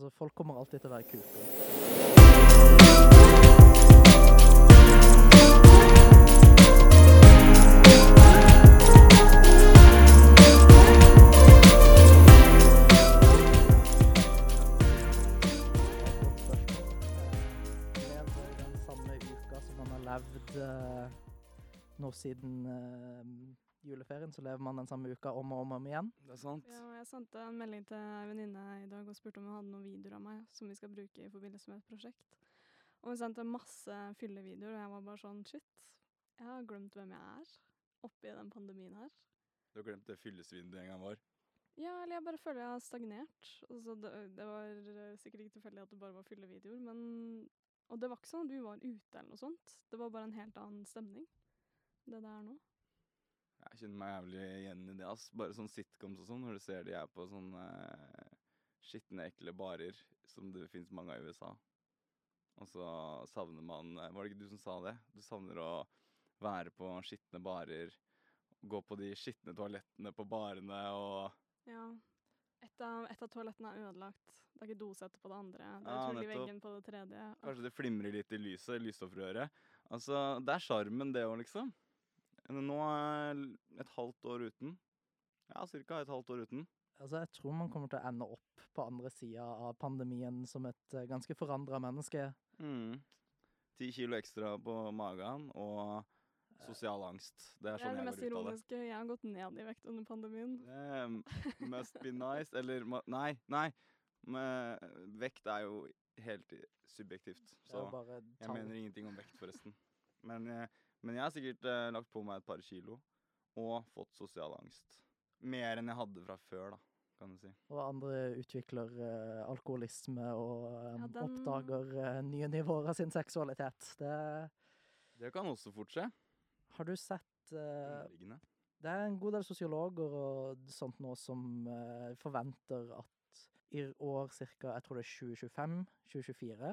Altså, folk kommer alltid til å være kule. Eh, nå siden eh, juleferien, så lever man den samme uka om og om, og om igjen. Det er sant. Ja, jeg sendte en melding til ei venninne i dag og spurte om hun hadde noen videoer av meg som vi skal bruke i forbindelse med et prosjekt. Og hun sendte masse fyllevideoer, og jeg var bare sånn shit, jeg har glemt hvem jeg er oppi den pandemien her. Du har glemt det fyllesvinet du en gang var. Ja, eller jeg bare føler jeg har stagnert. Altså, det, det var eh, sikkert ikke tilfeldig at det bare var fyllevideoer, men Og det var ikke sånn at vi var ute eller noe sånt. Det var bare en helt annen stemning. Det det er nå. Jeg kjenner meg jævlig igjen i det. ass. Bare sånn sitcoms og sånn, når du ser de er på sånne uh, skitne, ekle barer som det fins mange av i USA. Og så savner man eh, Var det ikke du som sa det? Du savner å være på skitne barer, gå på de skitne toalettene på barene og Ja. Et av, et av toalettene er ødelagt. Det er ikke dosete på det andre. Det er Ja, veggen på det tredje. Kanskje det flimrer litt i lyset, lysstoffrøret. Altså, det er sjarmen, det òg, liksom. Nå er jeg et halvt år uten. Ja, cirka et halvt år uten. Altså, jeg tror man kommer til å ende opp på andre sida av pandemien som et eh, ganske forandra menneske. Mm. Ti kilo ekstra på magen og sosial angst. Det er Det er sånn det jeg mest ironiske. Jeg har gått ned i vekt under pandemien. Um, must be nice. Eller Nei, nei. Men vekt er jo helt subjektivt. Så jeg mener ingenting om vekt, forresten. Men, eh, men jeg har sikkert eh, lagt på meg et par kilo og fått sosial angst. Mer enn jeg hadde fra før, da, kan du si. Og andre utvikler eh, alkoholisme og eh, Ja, den- oppdager eh, nye nivåer av sin seksualitet. Det Det kan også fort skje. har du sett eh, Underliggende. Det er en god del sosiologer og sånt nå som eh, forventer at i år ca. jeg tror det er 2025-2024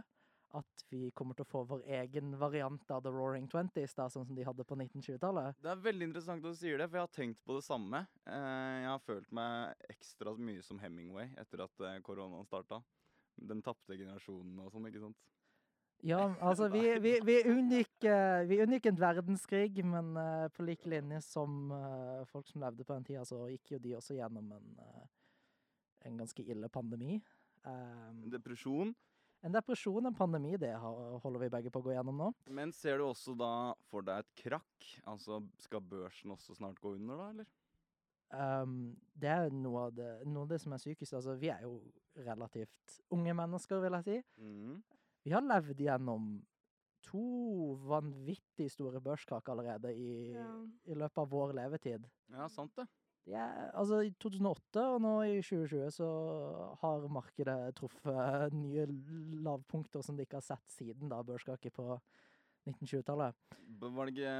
at vi kommer til å få vår egen variant av The Roaring Twenties, da, sånn som de hadde på 1920-tallet. Det er veldig interessant at du sier det, for jeg har tenkt på det samme. Eh, jeg har følt meg ekstra mye som Hemingway etter at eh, koronaen starta. Den tapte generasjonen og sånn, ikke sant. Ja, altså vi, vi, vi, unngikk, eh, vi unngikk en verdenskrig, men på lik linje som folk som levde på den tida, så gikk jo de også gjennom en, en ganske ille pandemi. Depresjon. En depresjon, en pandemi, det holder vi begge på å gå gjennom nå. Men ser du også da for deg et krakk? Altså, skal børsen også snart gå under, da, eller? Um, det er noe av det, noe av det som er sykest. Altså, vi er jo relativt unge mennesker, vil jeg si. Mm. Vi har levd gjennom to vanvittig store børskrakk allerede i, Ja. i løpet av vår levetid. Ja, sant det. Er, altså, I 2008 og nå i 2020 så har markedet truffet nye lavpunkter som de ikke har sett siden da børskaket på 1920-tallet. Var det ikke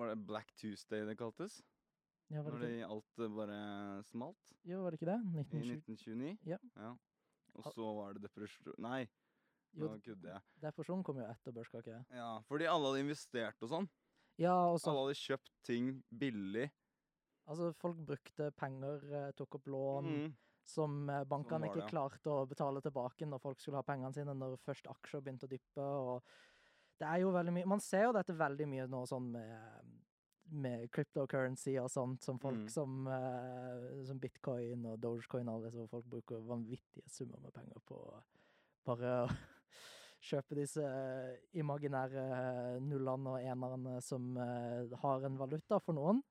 Var det Black Tuesday det kaltes? Ja, var Når det det ikke, alt eh, bare smalt? jo, var det ikke det? I 1929? Ja. Og så var det depresjon Nei, Jo, nå kødder jeg. Depresjon kom jo etter børskaket. Ja, fordi alle hadde investert og sånn. Ja, og så Alle hadde kjøpt ting billig. Altså, folk brukte penger, eh, tok opp lån Mm. som eh, bankene sånn ikke klarte å betale tilbake når folk skulle ha pengene sine, når først aksjer begynte å dyppe. og det er jo veldig mye Man ser jo dette veldig mye nå sånn med, med cryptocurrency og sånt, som folk Mm. som, uh, som bitcoin og dogecoin og alle disse, hvor folk bruker vanvittige summer med penger på bare å kjøpe disse imaginære nullene og enerne som uh, har en valuta for noen.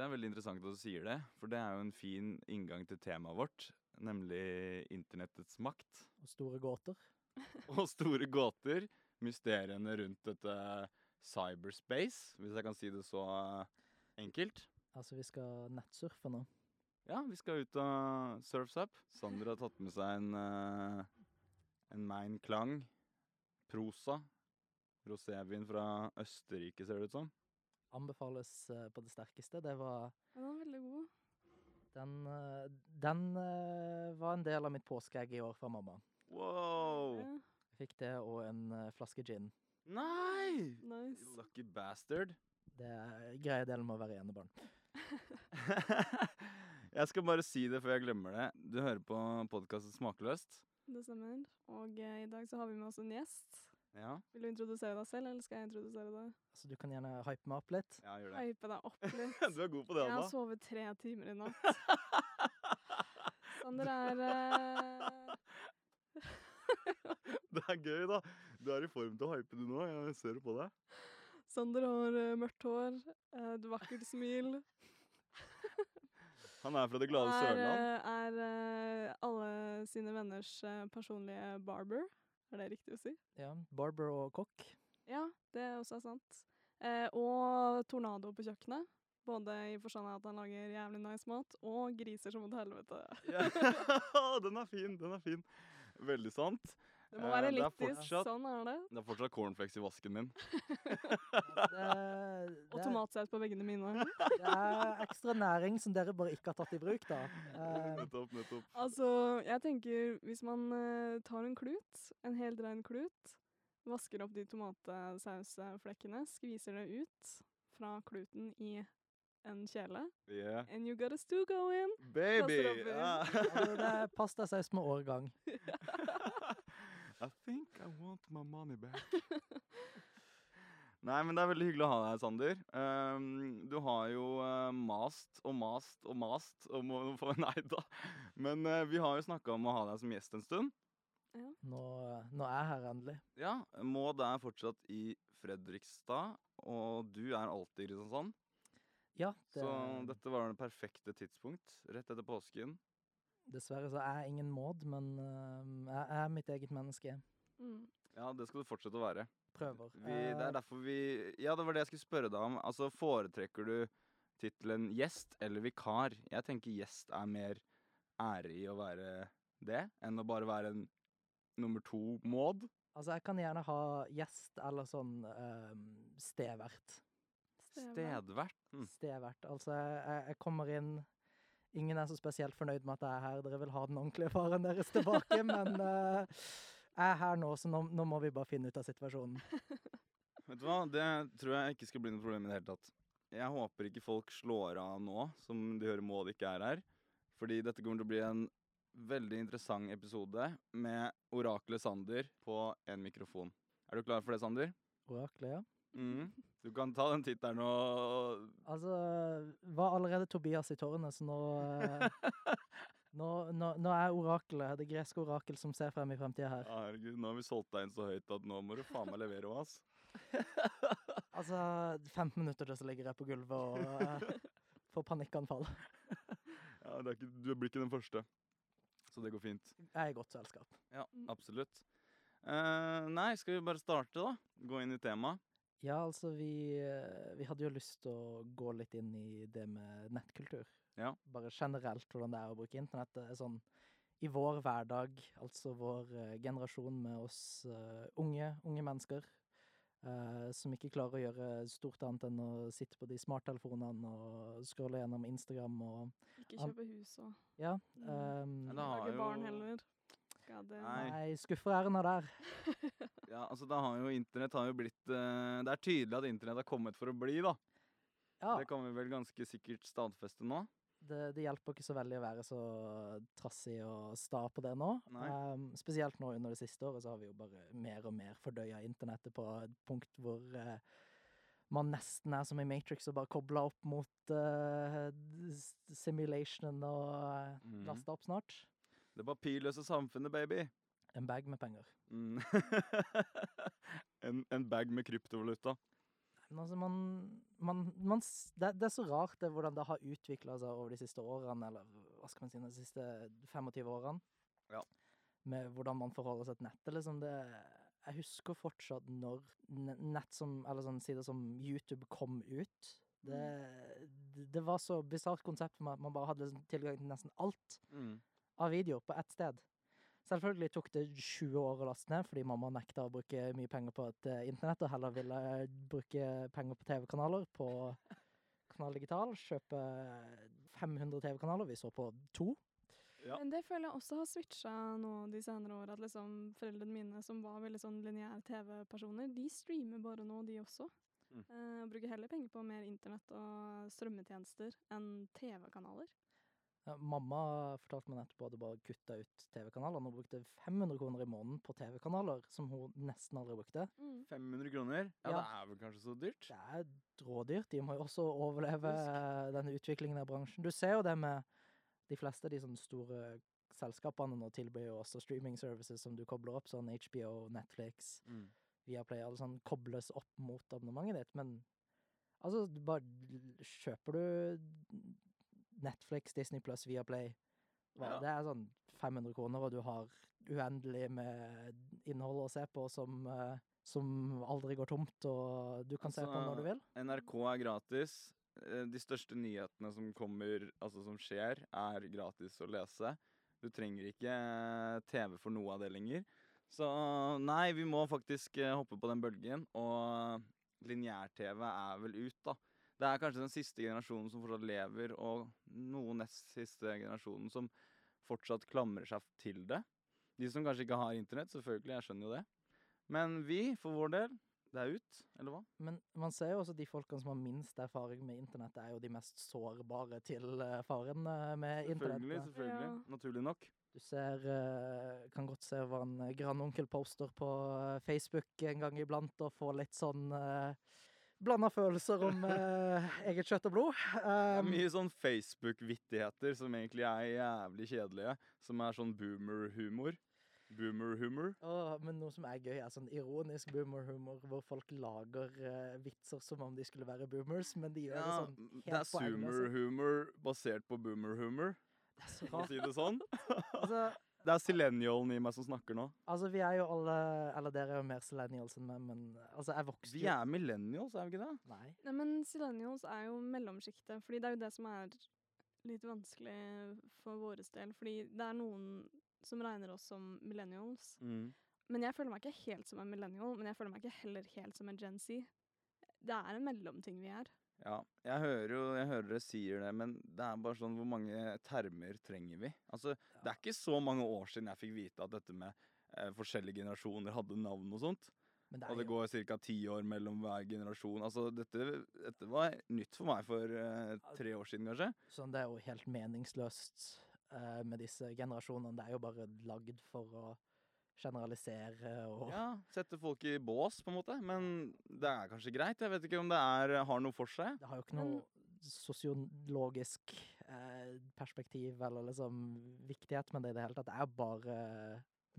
Det er veldig interessant at du sier det, for det er jo en fin inngang til temaet vårt, nemlig internettets makt. Og store gåter. Og store gåter, mysteriene rundt dette cyberspace, hvis jeg kan si det så eh, enkelt. Altså, vi skal nettsurfe nå. Ja, vi skal ut og surfs up. Sander har tatt med seg en, eh, en Mein Klang prosa. Rosévin fra Østerrike, ser det ut som. Anbefales eh, på det sterkeste. Det var Den var veldig god. Den, eh, den eh, var en del av mitt påskeegg i år fra mamma. Wow! Jeg fikk det og en flaske gin. Nei! nice. Lucky bastard. Det er greie delen med å være enebarn. jeg skal bare si det før jeg glemmer det. Du hører på podkasten Smakeløst. det stemmer. Og eh, i dag så har vi med oss en gjest. Ja, Vil du introdusere deg selv, eller skal jeg introdusere deg? Altså, du kan gjerne hype meg opp litt. ja gjør det. Hype deg opp litt. Du er god på det, Anna. Jeg har sovet tre timer i natt. Sander er uh... Det er gøy, da. Du er i form til å hype du nå. Jeg ser det på deg. Sander har uh, mørkt hår, eh, et vakkert smil. Han er fra det glade er, Sørland. eh, er eh, alle sine venners personlige barber. Er det riktig å si? Ja, Barber og kokk. Ja, det også er sant. Eh, og tornado på kjøkkenet. Både i forstand av at han lager jævlig nice mat, og griser som et helvete. Ja, den er fin, den er fin. Veldig sant. Det må Eh, være er litt fortsatt- sånn er det. Det er fortsatt cornflakes i vasken min. Det, Og tomatsaus på veggene mine. det er ekstra næring som dere bare ikke har tatt i bruk, da. Eh, Nettopp, nettopp. Altså, jeg tenker hvis man eh, tar en klut, en helt rein klut, vasker opp de tomatsausflekkene, skviser det ut fra kluten i en kjele, Yeah. and you got a stew going. Baby! Yeah. Ja. altså, det er pastasaus med årgang. I think I want my money back. Nei, men det er veldig hyggelig å ha deg, Sander. Um, du har jo uh, mast og mast og mast om å få Nei da. Men uh, vi har jo snakka om å ha deg som gjest en stund. Nå, nå er jeg her endelig. Ja, Maud er fortsatt i Fredrikstad, og du er alltid i Kristiansand. Ja, det, Så dette var det perfekte tidspunkt. Rett etter påsken. Dessverre så er jeg ingen Maud, men eh, jeg er mitt eget menneske. Mm. Ja, det skal du fortsette å være. Prøver. Vi, det Eh, er derfor vi Ja, det var det jeg skulle spørre deg om. Altså, Foretrekker du tittelen gjest eller vikar? Jeg tenker gjest er mer ære i å være det, enn å bare være en nummer to-måd. Altså, jeg kan gjerne ha gjest eller sånn eh, stevert. Stedvert. Mm. Stevert. Altså, jeg, jeg- jeg kommer inn Ingen er så spesielt fornøyd med at jeg er her. Dere vil ha den ordentlige faren deres tilbake, men uh, jeg er her nå, så nå, nå må vi bare finne ut av situasjonen. Vet du hva, det tror jeg ikke skal bli noe problem i det hele tatt. Jeg håper ikke folk slår av nå, som de hører Maud ikke er her. Fordi dette kommer til å bli en veldig interessant episode med oraklet Sander på en mikrofon. Er du klar for det, Sander? Oraklet, ja. Mhm. Du kan ta den tittelen og Altså, var allerede Tobias i tårnet, så nå eh, nå, nå, nå er oraklet, det greske orakel som ser frem i fremtida her. Herregud, nå har vi solgt deg inn så høyt at nå må du faen meg levere òg, ass. Altså, 15 minutter til så ligger jeg på gulvet og uh, får panikkanfall. Ja, det ikke, du blir ikke den første. Så det går fint. Jeg er i godt selskap. Ja, Mm. absolutt. Uh, nei, skal vi bare starte, da? Gå inn i temaet. Ja, altså, vi, eh, vi hadde jo lyst til å gå litt inn i det med nettkultur. Ja. Bare generelt hvordan det er å bruke internett. Det er sånn i vår hverdag, altså vår eh, generasjon med oss uh, unge, unge mennesker, uh, som ikke klarer å gjøre stort annet enn å sitte på de smarttelefonene og scrolle gjennom Instagram og Ikke kjøpe hus og Ja. Har lage barn heller. God. Nei. æren av der. Ja, altså da har jo Internett har jo blitt eh, Det er tydelig at internett har kommet for å bli, da. Ja, Det kan vi vel ganske sikkert stadfeste nå. det, det hjelper ikke så veldig å være så trassig og sta på det nå. Nei. Ehm, spesielt nå under det siste året så har vi jo bare mer og mer fordøya internettet på et punkt hvor eh, man nesten er som i Matrix og bare kobla opp mot eh, s- simulationen og uh, Mhm. lasta opp snart. Det papirløse samfunnet, baby. En bag med penger. Mm. en, en bag med kryptovaluta. Men altså, man, man, man det, det er så rart det hvordan det har utvikla seg over de siste årene, eller hva skal man si, de siste 25 årene. Ja. Med hvordan man forholder seg til nettet. Liksom det, jeg husker fortsatt når nett som, eller sånn sider som YouTube kom ut. Det, det, var så bisart konsept for meg at man bare hadde liksom tilgang til nesten alt Mm. av videoer på ett sted. Selvfølgelig tok det 20 år å laste ned, fordi mamma nekta å bruke mye penger på et uh, internett, og heller ville bruke penger på TV-kanaler på Kanal Digital. Kjøpe 500 TV-kanaler. Vi så på to. Ja. Men det føler jeg også har switcha nå de senere år. At liksom foreldrene mine, som var veldig sånn lineære TV-personer, de streamer bare nå, de også. Mm. Uh, og bruker heller penger på mer internett og strømmetjenester enn TV-kanaler. Mamma fortalte meg nettopp at hun bare kutta ut TV-kanaler. Hun brukte 500 kroner i måneden på TV-kanaler, som hun nesten aldri brukte. Mm. 500 kroner? Ja, Ja. det er vel kanskje så dyrt? Det er rådyrt. De må jo også overleve Husk. denne utviklingen av bransjen. Du ser jo det med de fleste av de sånne store selskapene nå tilbyr jo også streaming services som du kobler opp, sånn HBO, Netflix, Mm. Viaplay, alle sånn kobles opp mot abonnementet ditt. Men altså, bare kjøper du Netflix, Disney pluss Viaplay. Ja. Det er sånn 500 kroner, og du har uendelig med innhold å se på som, eh, som aldri går tomt, og du kan se på når du vil. NRK er gratis. Eh, De største nyhetene som kommer, altså som skjer, er gratis å lese. Du trenger ikke eh, TV for noe av det lenger. Så nei, vi må faktisk hoppe på den bølgen. Og lineær-TV er vel ut, da. Det er kanskje den siste generasjonen som fortsatt lever, og noen nest siste generasjonen som fortsatt klamrer seg til det. De som kanskje ikke har internett, selvfølgelig, jeg skjønner jo det. Men vi, for vår del, det er ut, eller hva? Men man ser jo også de folkene som har minst erfaring med internett, er jo de mest sårbare til eh, faren eh, med internett. selvfølgelig. Ja. Naturlig nok. Du ser, eh, kan godt se hva en grandonkel poster på Facebook en gang iblant, og få litt sånn uh, blanda følelser om eh, eget kjøtt og blod. Um, mye sånn Facebook-vittigheter som egentlig er jævlig kjedelige. Som er sånn boomer-humor. Boomer-humor. Men noe som er gøy, er sånn ironisk boomer-humor, hvor folk lager eh, vitser som om de skulle være boomers, men de gjør Ja, det sånn helt det er zoomer-humor basert på boomer-humor, Det er for å si det sånn. Altså, Det er silenialen i meg som snakker nå. altså, vi er jo alle Eller dere er jo mer silenials enn meg, men altså, jeg vokste Vi er millennials, er vi ikke det? Nei. Nei, men Silenials er jo mellomsjiktet, fordi det er jo det som er litt vanskelig for våres del. Fordi det er noen som regner oss som millennials. Mm. Men jeg føler meg ikke helt som en millennial, men jeg føler meg ikke heller helt som en Gen Z. Det er en mellomting vi er. Ja, jeg hører jo jeg hører dere sier det, men det er bare sånn Hvor mange termer trenger vi? Altså, Det er ikke så mange år siden jeg fikk vite at dette med eh, forskjellige generasjoner hadde navn og sånt. Det Og det jo går ca. ti år mellom hver generasjon. Altså, dette, dette var nytt for meg for eh, tre år siden, kanskje. sånn, det er jo helt meningsløst eh, med disse generasjonene. Det er jo bare lagd for å generalisere og Ja, Sette folk i bås, på en måte. Men det er kanskje greit. Jeg vet ikke om det er, har noe for seg. Det har jo ikke noe sosiologisk eh, perspektiv eller liksom viktighet med det i det hele tatt. Det er bare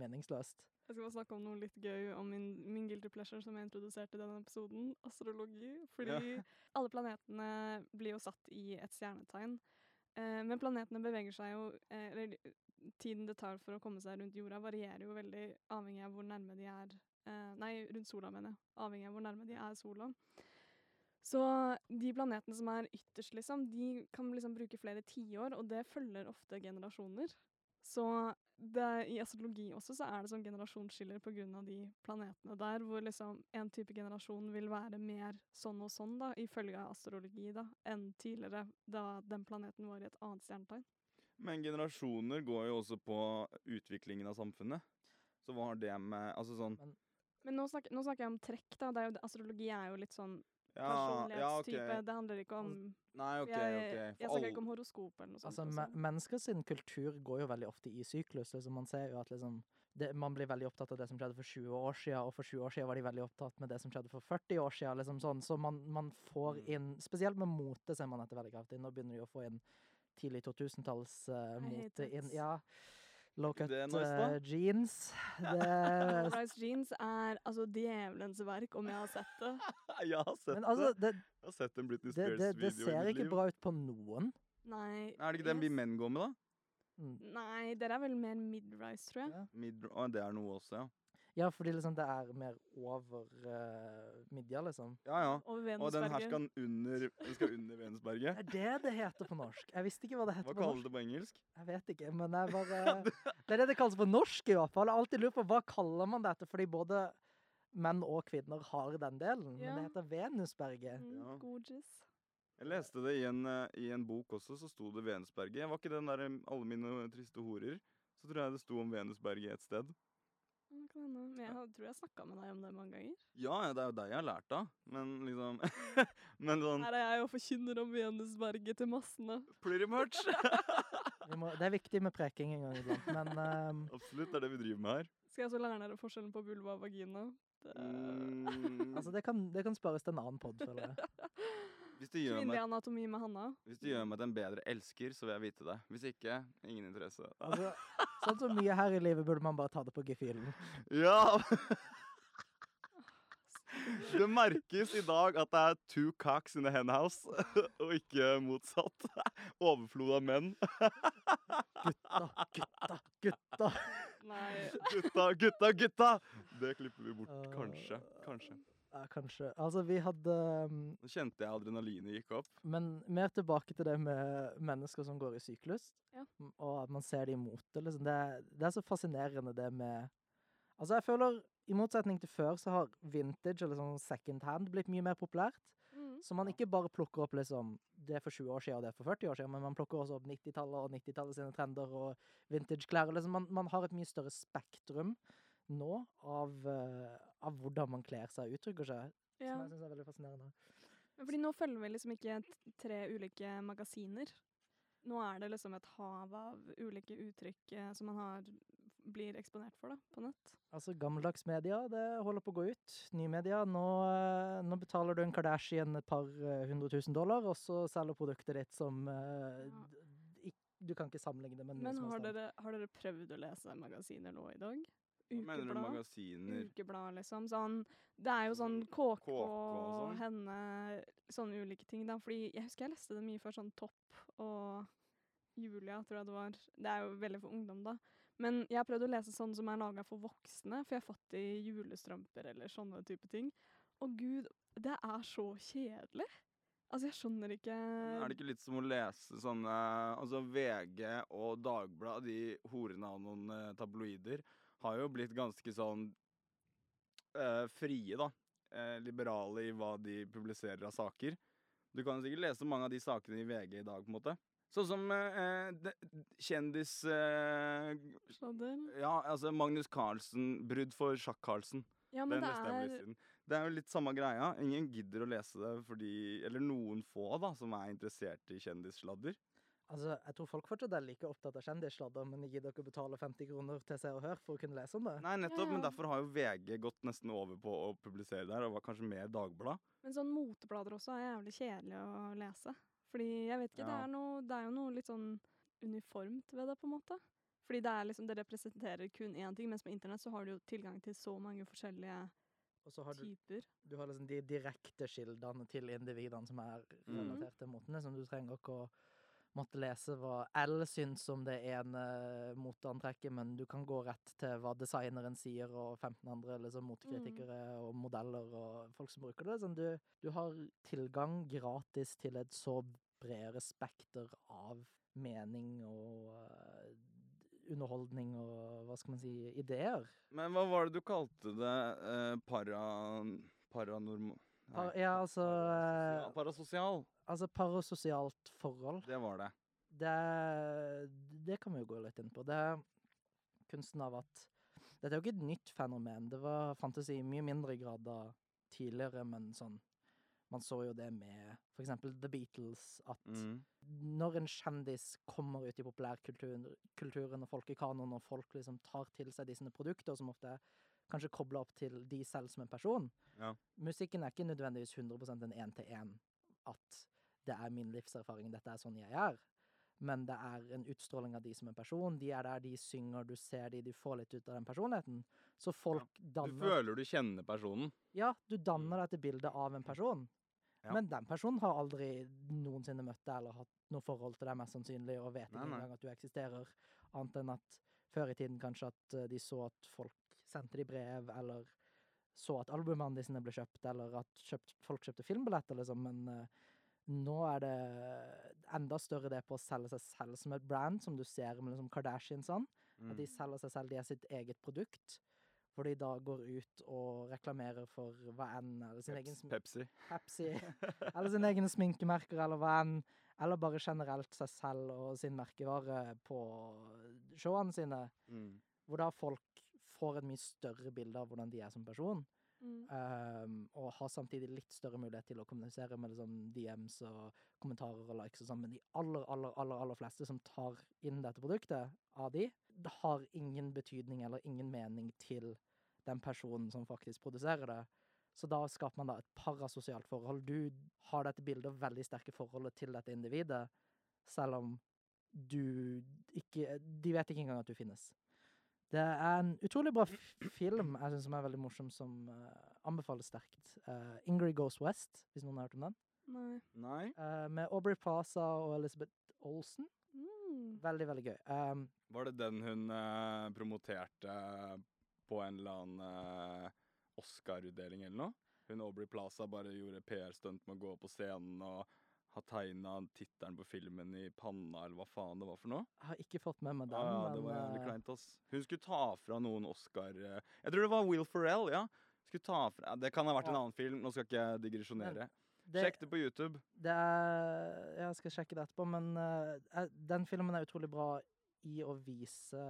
meningsløst. Jeg skal bare snakke om noe litt gøy om min, min guilty pleasure som jeg introduserte i denne episoden, astrologi. Fordi alle planetene blir jo satt i et stjernetegn. Eh, men planetene beveger seg jo eh, Eller tiden det tar for å komme seg rundt jorda, varierer jo veldig avhengig av hvor nærme de er eh, Nei, rundt sola, mener jeg. Avhengig av hvor nærme de er sola. Så de planetene som er ytterst, liksom, de kan liksom bruke flere tiår, og det følger ofte generasjoner. Så det, i astrologi også så er det sånn generasjonsskiller av de planetene der, hvor liksom en type generasjon vil være mer sånn og sånn, da, ifølge astrologi, da, enn tidligere, da den planeten var i et annet stjernetegn. Men generasjoner går jo også på utviklingen av samfunnet. Så hva har det med Altså sånn Men nå snakker, nå snakker jeg om trekk, da. Det er jo, astrologi er jo litt sånn Ja, ja personlighetstype. Det handler ikke om Nei, OK, jeg, OK. jeg snakker ikke om horoskop eller noe sånt. Altså, også. Mennesker sin kultur går jo veldig ofte i syklus. Liksom, man ser jo at liksom, det, man blir veldig opptatt av det som skjedde for 20 år siden, og for 20 år siden var de veldig opptatt med det som skjedde for 40 år siden. Liksom sånn. Så man, man får Mm. inn Spesielt med mote ser man etter veldig kraftig. Nå begynner de å få inn tidlig 2000-tallsmote uh, inn. Ja. Low cut er nice, eh, jeans. Det, Low-rise jeans er altså djevelens verk, om jeg har sett det. Jeg har sett men altså, det. det, Jeg har sett en Britney det, det, det ser ikke liv. bra ut på noen. Nei. Er det ikke den vi menn går med, da? Mm. Nei, dere er vel mer mid-rise, tror jeg. Ja. Mid oh, det er noe også, ja. Ja, fordi liksom det er mer over uh, midja, liksom. Ja, ja. Og den her skal under, den skal under Venusberget. Det er det det heter på norsk. Jeg visste ikke hva det Hva heter på kaller det på engelsk? Jeg vet ikke, men jeg bare Det er det det kalles på norsk, i hvert fall. Jeg har alltid lurt på hva kaller man dette, fordi både menn og kvinner har den delen. Men det heter Venusberget. Mm, Ja. gorgeous. Jeg leste det i en, eh, i en bok også, så sto det Venusberget. Var ikke den der 'Alle mine triste horer'? Så tror jeg det sto om Venusberget et sted. Men jeg tror jeg snakka med deg om det mange ganger. Ja, ja, det er jo deg jeg har lært av. Men liksom Men sånn Her er jeg og forkynner om Venusberget til massene. Pretty much. Må, det er viktig med preking en gang iblant, men um, Absolutt, det er det vi driver med her. Skal jeg så lære dere forskjellen på vulva og vagina? Det... Mm, altså, det kan, det kan spares til en annen pod, føler jeg. Kvinnelig anatomi med Hanna. hvis du gjør meg til en bedre elsker, så vil jeg vite det. Hvis ikke, ingen interesse. Altså, sånn som mye her i livet burde man bare ta det på gefühlen. Ja! Det merkes i dag at det er two cocks in the henhouse, og ikke motsatt. Overflod av menn. Gutta, gutta, gutta. Nei. Gutta, gutta, gutta! Det klipper vi bort. Kanskje. Kanskje. Ja, kanskje. Altså, vi hadde ehm, Nå kjente jeg adrenalinet gikk opp. Men mer tilbake til det med mennesker som går i syklus, Ja. og at man ser det imot det, Liksom. Det, det er så fascinerende, det med Altså, jeg føler, i motsetning til før, så har vintage eller sånn second hand blitt mye mer populært. Mm. Så man ikke bare plukker opp liksom det er for 20 år siden og det er for 40 år siden, men man plukker også opp 90-tallet og 90-tallet sine trender og vintage-klær. Liksom man, man har et mye større spektrum nå av, eh, av hvordan man kler seg og uttrykker seg, Ja. som jeg syns er veldig fascinerende. Fordi nå følger vi liksom ikke tre ulike magasiner. Nå er det liksom et hav av ulike uttrykk eh, som man har blir eksponert for da, på nett. Altså, gammeldags media, det holder på å gå ut. Nymedia, nå, eh, nå betaler du en Kardashian et par hundre tusen dollar, og så selger produktet ditt som Ja. Du kan ikke sammenligne det med noe Men som har dere, har dere prøvd å lese magasiner nå i dag? Hva mener du Ukeblad? magasiner? Ukeblad, liksom. Sånn, det er jo sånn KK, KK og sånn? henne, sånne ulike ting. Da. Fordi jeg husker jeg leste det mye før, sånn Topp og Julia, tror jeg det var. Det er jo veldig for ungdom, da. Men jeg har prøvd å lese sånn som er laga for voksne, for jeg har fått i julestrømper eller sånne type ting. Og gud, det er så kjedelig! Altså, jeg skjønner ikke Er det ikke litt som å lese sånne Altså VG og Dagbladet, de horene av noen eh, tabloider, har jo blitt ganske sånn eh, frie, da. Eh, liberale i hva de publiserer av saker. Du kan sikkert lese mange av de sakene i VG i dag, på en måte. Sånn som eh, de, kjendis... Eh, Sladder. ja, altså Magnus Carlsen. Brudd for Sjakk-Carlsen. Ja, men det jeg er. Det er jo litt samme greia. Ingen gidder å lese det fordi Eller noen få, da, som er interessert i kjendissladder. Altså, jeg tror folk fortsatt er like opptatt av kjendissladder, men de gidder dere betale 50 kroner til Se og Hør for å kunne lese om det. Nei, nettopp, Ja, men derfor har jo VG gått nesten over på å publisere der, og var kanskje mer Dagblad. Men sånn moteblader også er jævlig kjedelig å lese. Fordi jeg vet ikke, det, er noe, det er jo noe litt sånn uniformt ved det, på en måte. Fordi det er liksom, det representerer kun én ting, mens på internett så har du jo tilgang til så mange forskjellige Og så har du, typer. du har liksom de direkte kildene til individene som er Mhm. relatert til motene, som du trenger ikke å måtte lese hva L syns om det ene moteantrekket, men du kan gå rett til hva designeren sier, og 15 andre liksom, motekritikere og modeller og folk som bruker det. Sånn, du, du har tilgang gratis til et så bredere spekter av mening og uh, underholdning og hva skal man si, ideer. Men hva var det du kalte det? Eh, para... Paranormal... Par, ja, altså, eh, Parasosial. altså parasosialt forhold. Det var det. Det, det kan vi jo gå litt inn på. Det er kunsten av at Dette er jo ikke et nytt fenomen. Det var fantasi i mye mindre grad da tidligere, men sånn Man så jo det med for eksempel The Beatles, at Mm. når en kjendis kommer ut i populærkulturen, kulturen og folkekanoen, og folk liksom tar til seg disse produkter, som ofte er kanskje kobla opp til de selv som en person Ja. Musikken er ikke nødvendigvis 100% en én-til-én. At det er min livserfaring, dette er sånn jeg er. Men det er en utstråling av de som en person. De er der, de synger, du ser de, du får litt ut av den personligheten. Så folk Du danner føler du kjenner personen. Ja, du danner dette bildet av en person. Ja. Men den personen har aldri noensinne møtt deg eller hatt noe forhold til deg, mest sannsynlig, og vet Nei, ikke engang at du eksisterer. Annet enn at før i tiden kanskje at eh, de så at folk sendte de brev, eller så at albumene de sine ble kjøpt, eller at kjøpt, folk kjøpte filmbilletter, liksom. Men eh, nå er det enda større det på å selge seg selv som et brand, som du ser med liksom Kardashiansene. At de Mm. selger seg selv, de er sitt eget produkt. Hvor de da går ut og reklamerer for hva enn, eller sin egen Peps, egen Pepsi. Pepsi, eller sine egne sminkemerker, eller hva enn. Eller bare generelt seg selv og sin merkevare på showene sine. Mm. Hvor da folk får et mye større bilde av hvordan de er som person. Mm. Um, og har samtidig litt større mulighet til å kommunisere med liksom DMs og kommentarer og likes og sånn, men de aller, aller, aller, aller fleste som tar inn dette produktet av de, det har ingen betydning eller ingen mening til den personen som faktisk produserer det. Så da skaper man da et parasosialt forhold. Du har dette bildet og veldig sterke forholdet til dette individet, selv om du ikke De vet ikke engang at du finnes. Det er en utrolig bra film jeg synes som er veldig morsom, som uh, anbefales sterkt. Uh, Ingrid Goes West, hvis noen har hørt om den. Nei. Nei? Uh, med Aubrey Plaza og Elizabeth Olsen. Mm. Veldig, veldig gøy. Um, Var det den hun eh, promoterte på en eller annen eh, Oscar-utdeling eller noe? Hun Aubrey Plaza bare gjorde PR-stunt med å gå på scenen og ha tegna tittelen på filmen i panna, eller hva faen det var for noe? jeg har ikke fått med meg den, Ah, ja, det var jævlig eh, kleint, ass. Hun skulle ta fra noen Oscar eh, Jeg tror det var Will Ferrell, ja. Skulle ta fra, Det kan ha vært en annen film, nå skal ikke jeg digresjonere. det, Sjekk det på YouTube. det er Jeg skal sjekke det etterpå, men eh, den filmen er utrolig bra i å vise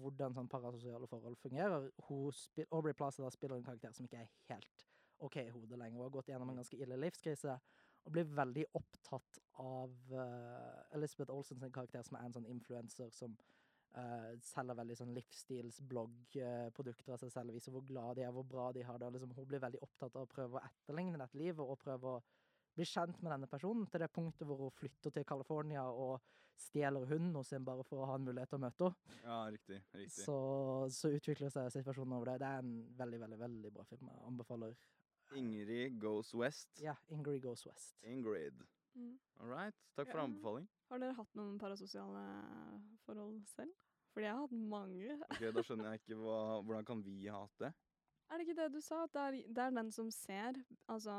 hvordan sånn parasosiale forhold fungerer. Hun spil, Aubrey Plaza da spiller en karakter som ikke er helt OK i hodet lenger, og har gått gjennom en ganske ille livskrise. Og blir veldig opptatt av uh, Elizabeth Olsen sin karakter, som er en sånn influenser som uh, selger veldig sånn livsstilsbloggprodukter av seg selv, viser hvor glad de er, hvor bra de har det. og Liksom, hun blir veldig opptatt av å prøve å etterligne dette livet og prøve å bli kjent med denne personen til det punktet hvor hun flytter til California og stjeler hunden hos henne bare for å ha en mulighet til å møte henne. Ja, riktig. riktig. Så, så utvikler seg situasjonen over det. Det er en veldig, veldig veldig bra film. Jeg anbefaler Ingrid Goes West. Ja, Ingrid Goes West. Ingrid. Mm. All right. Takk for Ja. anbefaling. Har dere hatt noen parasosiale forhold selv? Fordi jeg har hatt mange. Ok, Da skjønner jeg ikke hva, hvordan kan vi ha hatt det. Er det ikke det du sa? At det er, det er den som ser, altså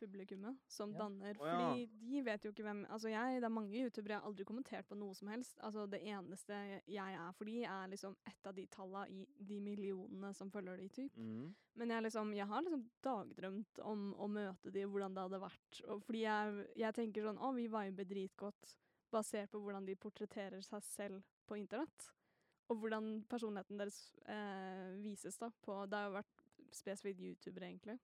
publikummet, som Ja. danner. Å, ja. Fordi de vet jo ikke hvem Altså jeg, det er mange youtubere jeg har aldri kommentert på noe som helst. Altså det eneste jeg er for de, er liksom ett av de talla i de millionene som følger de, typ. Mm. Men jeg, liksom, jeg har liksom dagdrømt om å møte de, hvordan det hadde vært. Og fordi jeg, jeg tenker sånn Å, vi viber dritgodt basert på hvordan de portretterer seg selv på internett. Og hvordan personligheten deres eh, vises da på Det har jo vært spesifikt youtubere, egentlig.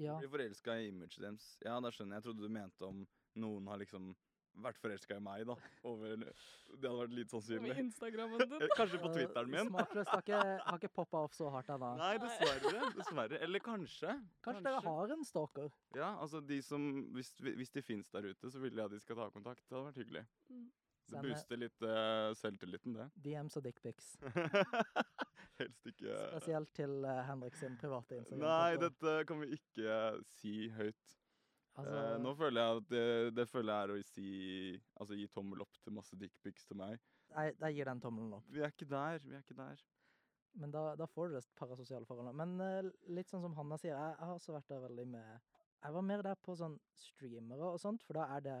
Ja. Blir forelska i imaget deres. Ja, da skjønner jeg. Jeg trodde du mente om noen har liksom vært forelska i meg, da. Over Det hadde vært litt sannsynlig. Med Instagrammen din. Eh, Kanskje på Eh, Twitteren min. Smakløst har ikke, har ikke poppa opp så hardt ennå. Nei, dessverre. Dessverre. Eller kanskje. Kanskje dere har en stalker? Ja, altså de som Hvis, hvis de fins der ute, så vil jeg at de skal ta kontakt. Det hadde vært hyggelig. Mm. Det booster litt uh, selvtilliten, det. DMs og dickpics. Helst ikke Spesielt til uh, Henrik sin private Instagram. Nei, dette kan vi ikke si høyt. altså, uh, nå føler jeg at det, det føler jeg er å si Altså gi tommel opp til masse dickpics til meg. jeg, jeg gir den tommelen opp. Vi er ikke der. Vi er ikke der. Men da, da får du det parasosiale forholdet. Men uh, litt sånn som Hanna sier, jeg, jeg har også vært der veldig med Jeg var mer der på sånn streamere og sånt, for da er det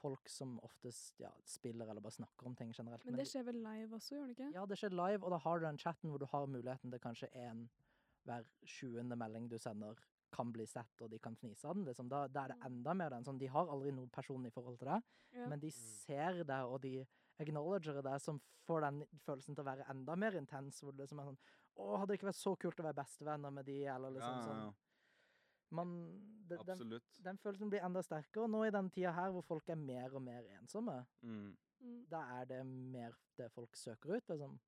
folk som oftest ja, spiller eller bare snakker om ting generelt. Men det skjer vel live også, gjør det ikke? Ja, det skjer live, og da har du den chatten hvor du har muligheten til kanskje en hver sjuende melding du sender, kan bli sett, og de kan fnise av den. Liksom. Da, da er det Mm. enda mer den sånn De har aldri noe personlig forhold til det, Ja. men de ser det, og de acknowledger det, som får den følelsen til å være enda mer intens. Hvor det liksom er sånn Å, hadde det ikke vært så kult å være bestevenner med de, eller liksom ja, ja, sånn Man det, den, Absolutt. den følelsen blir enda sterkere. Og nå i den tida her hvor folk er mer og mer ensomme, Mm. Mm. da er det mer det folk søker ut, liksom.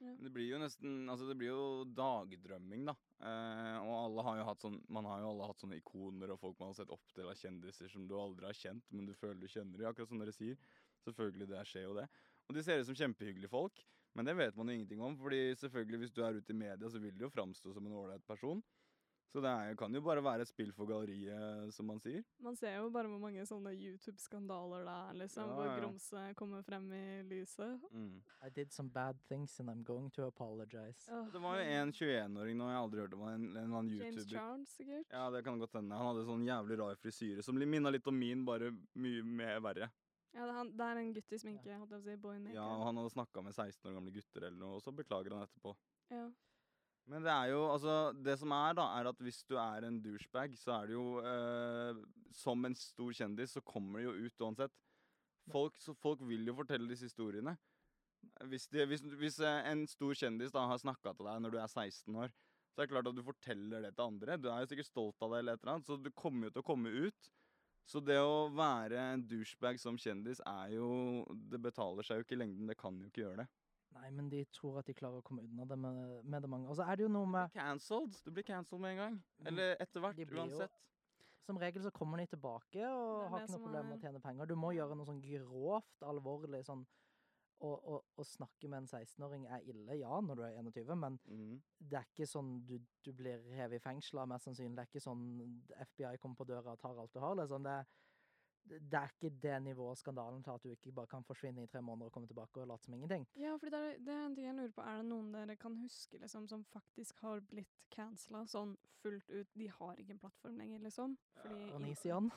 Ja. Det blir jo nesten Altså, det blir jo dagdrømming, da. Eh, og alle har jo hatt sånn Man har jo alle hatt sånne ikoner og folk man har sett opp til av kjendiser som du aldri har kjent, men du føler du kjenner dem, akkurat som dere sier. Selvfølgelig, det skjer jo det. Og de ser ut som kjempehyggelige folk, men det vet man jo ingenting om. fordi selvfølgelig, hvis du er ute i media, så vil du jo framstå som en ålreit person. Så det er, kan jo bare være et spill for galleriet, som man sier. Man ser jo bare hvor mange sånne YouTube-skandaler det er, liksom, Ja, hvor ja. kommer frem i lyset. Mm. I did some bad things and I'm going to apologize. Oh. Det var jo en 21-åring nå, jeg har aldri hørt om en, en eller annen James Charles, sikkert. Ja, det kan godt hende. Han hadde sånn jævlig rar frisyre som minna litt om min, bare mye mer verre. Ja, det, er han, det er en gutt i sminke, holdt jeg på å si. Boy Maker. Ja, og han hadde snakka med 16 år gamle gutter eller noe, og så beklager han etterpå. Ja. Men det er jo, altså Det som er, da, er at hvis du er en douchebag, så er det jo eh, Som en stor kjendis, så kommer det jo ut uansett. Folk, så folk vil jo fortelle disse historiene. Hvis, de, hvis, hvis eh, en stor kjendis da har snakka til deg når du er 16 år, så er det klart at du forteller det til andre. Du er jo sikkert stolt av det, eller et eller annet, så du kommer jo til å komme ut. Så det å være en douchebag som kjendis er jo Det betaler seg jo ikke i lengden. Det kan jo ikke gjøre det. Nei, men de tror at de klarer å komme unna det med, med det mange. Og så er det jo noe med Cancelled. Du blir cancelled med en gang. Mm. Eller etter hvert, uansett. jo-. Som regel så kommer de tilbake og er har ikke noe problem med å er- tjene penger. Du må gjøre noe sånn grovt alvorlig sånn å, snakke med en 16-åring er ille, ja, når du er 21, men mm. det er ikke sånn du, du blir hevet i fengsel av, mest sannsynlig. Det er ikke sånn FBI kommer på døra og tar alt du har. Liksom. Det, det, det er ikke det nivået skandalen til at du ikke bare kan forsvinne i tre måneder og komme tilbake og late som ingenting. Ja, for det det er en ting jeg lurer på. Er det noen dere kan huske liksom, som faktisk har blitt cancela sånn fullt ut? De har ikke en plattform lenger, liksom? Fordi Onision.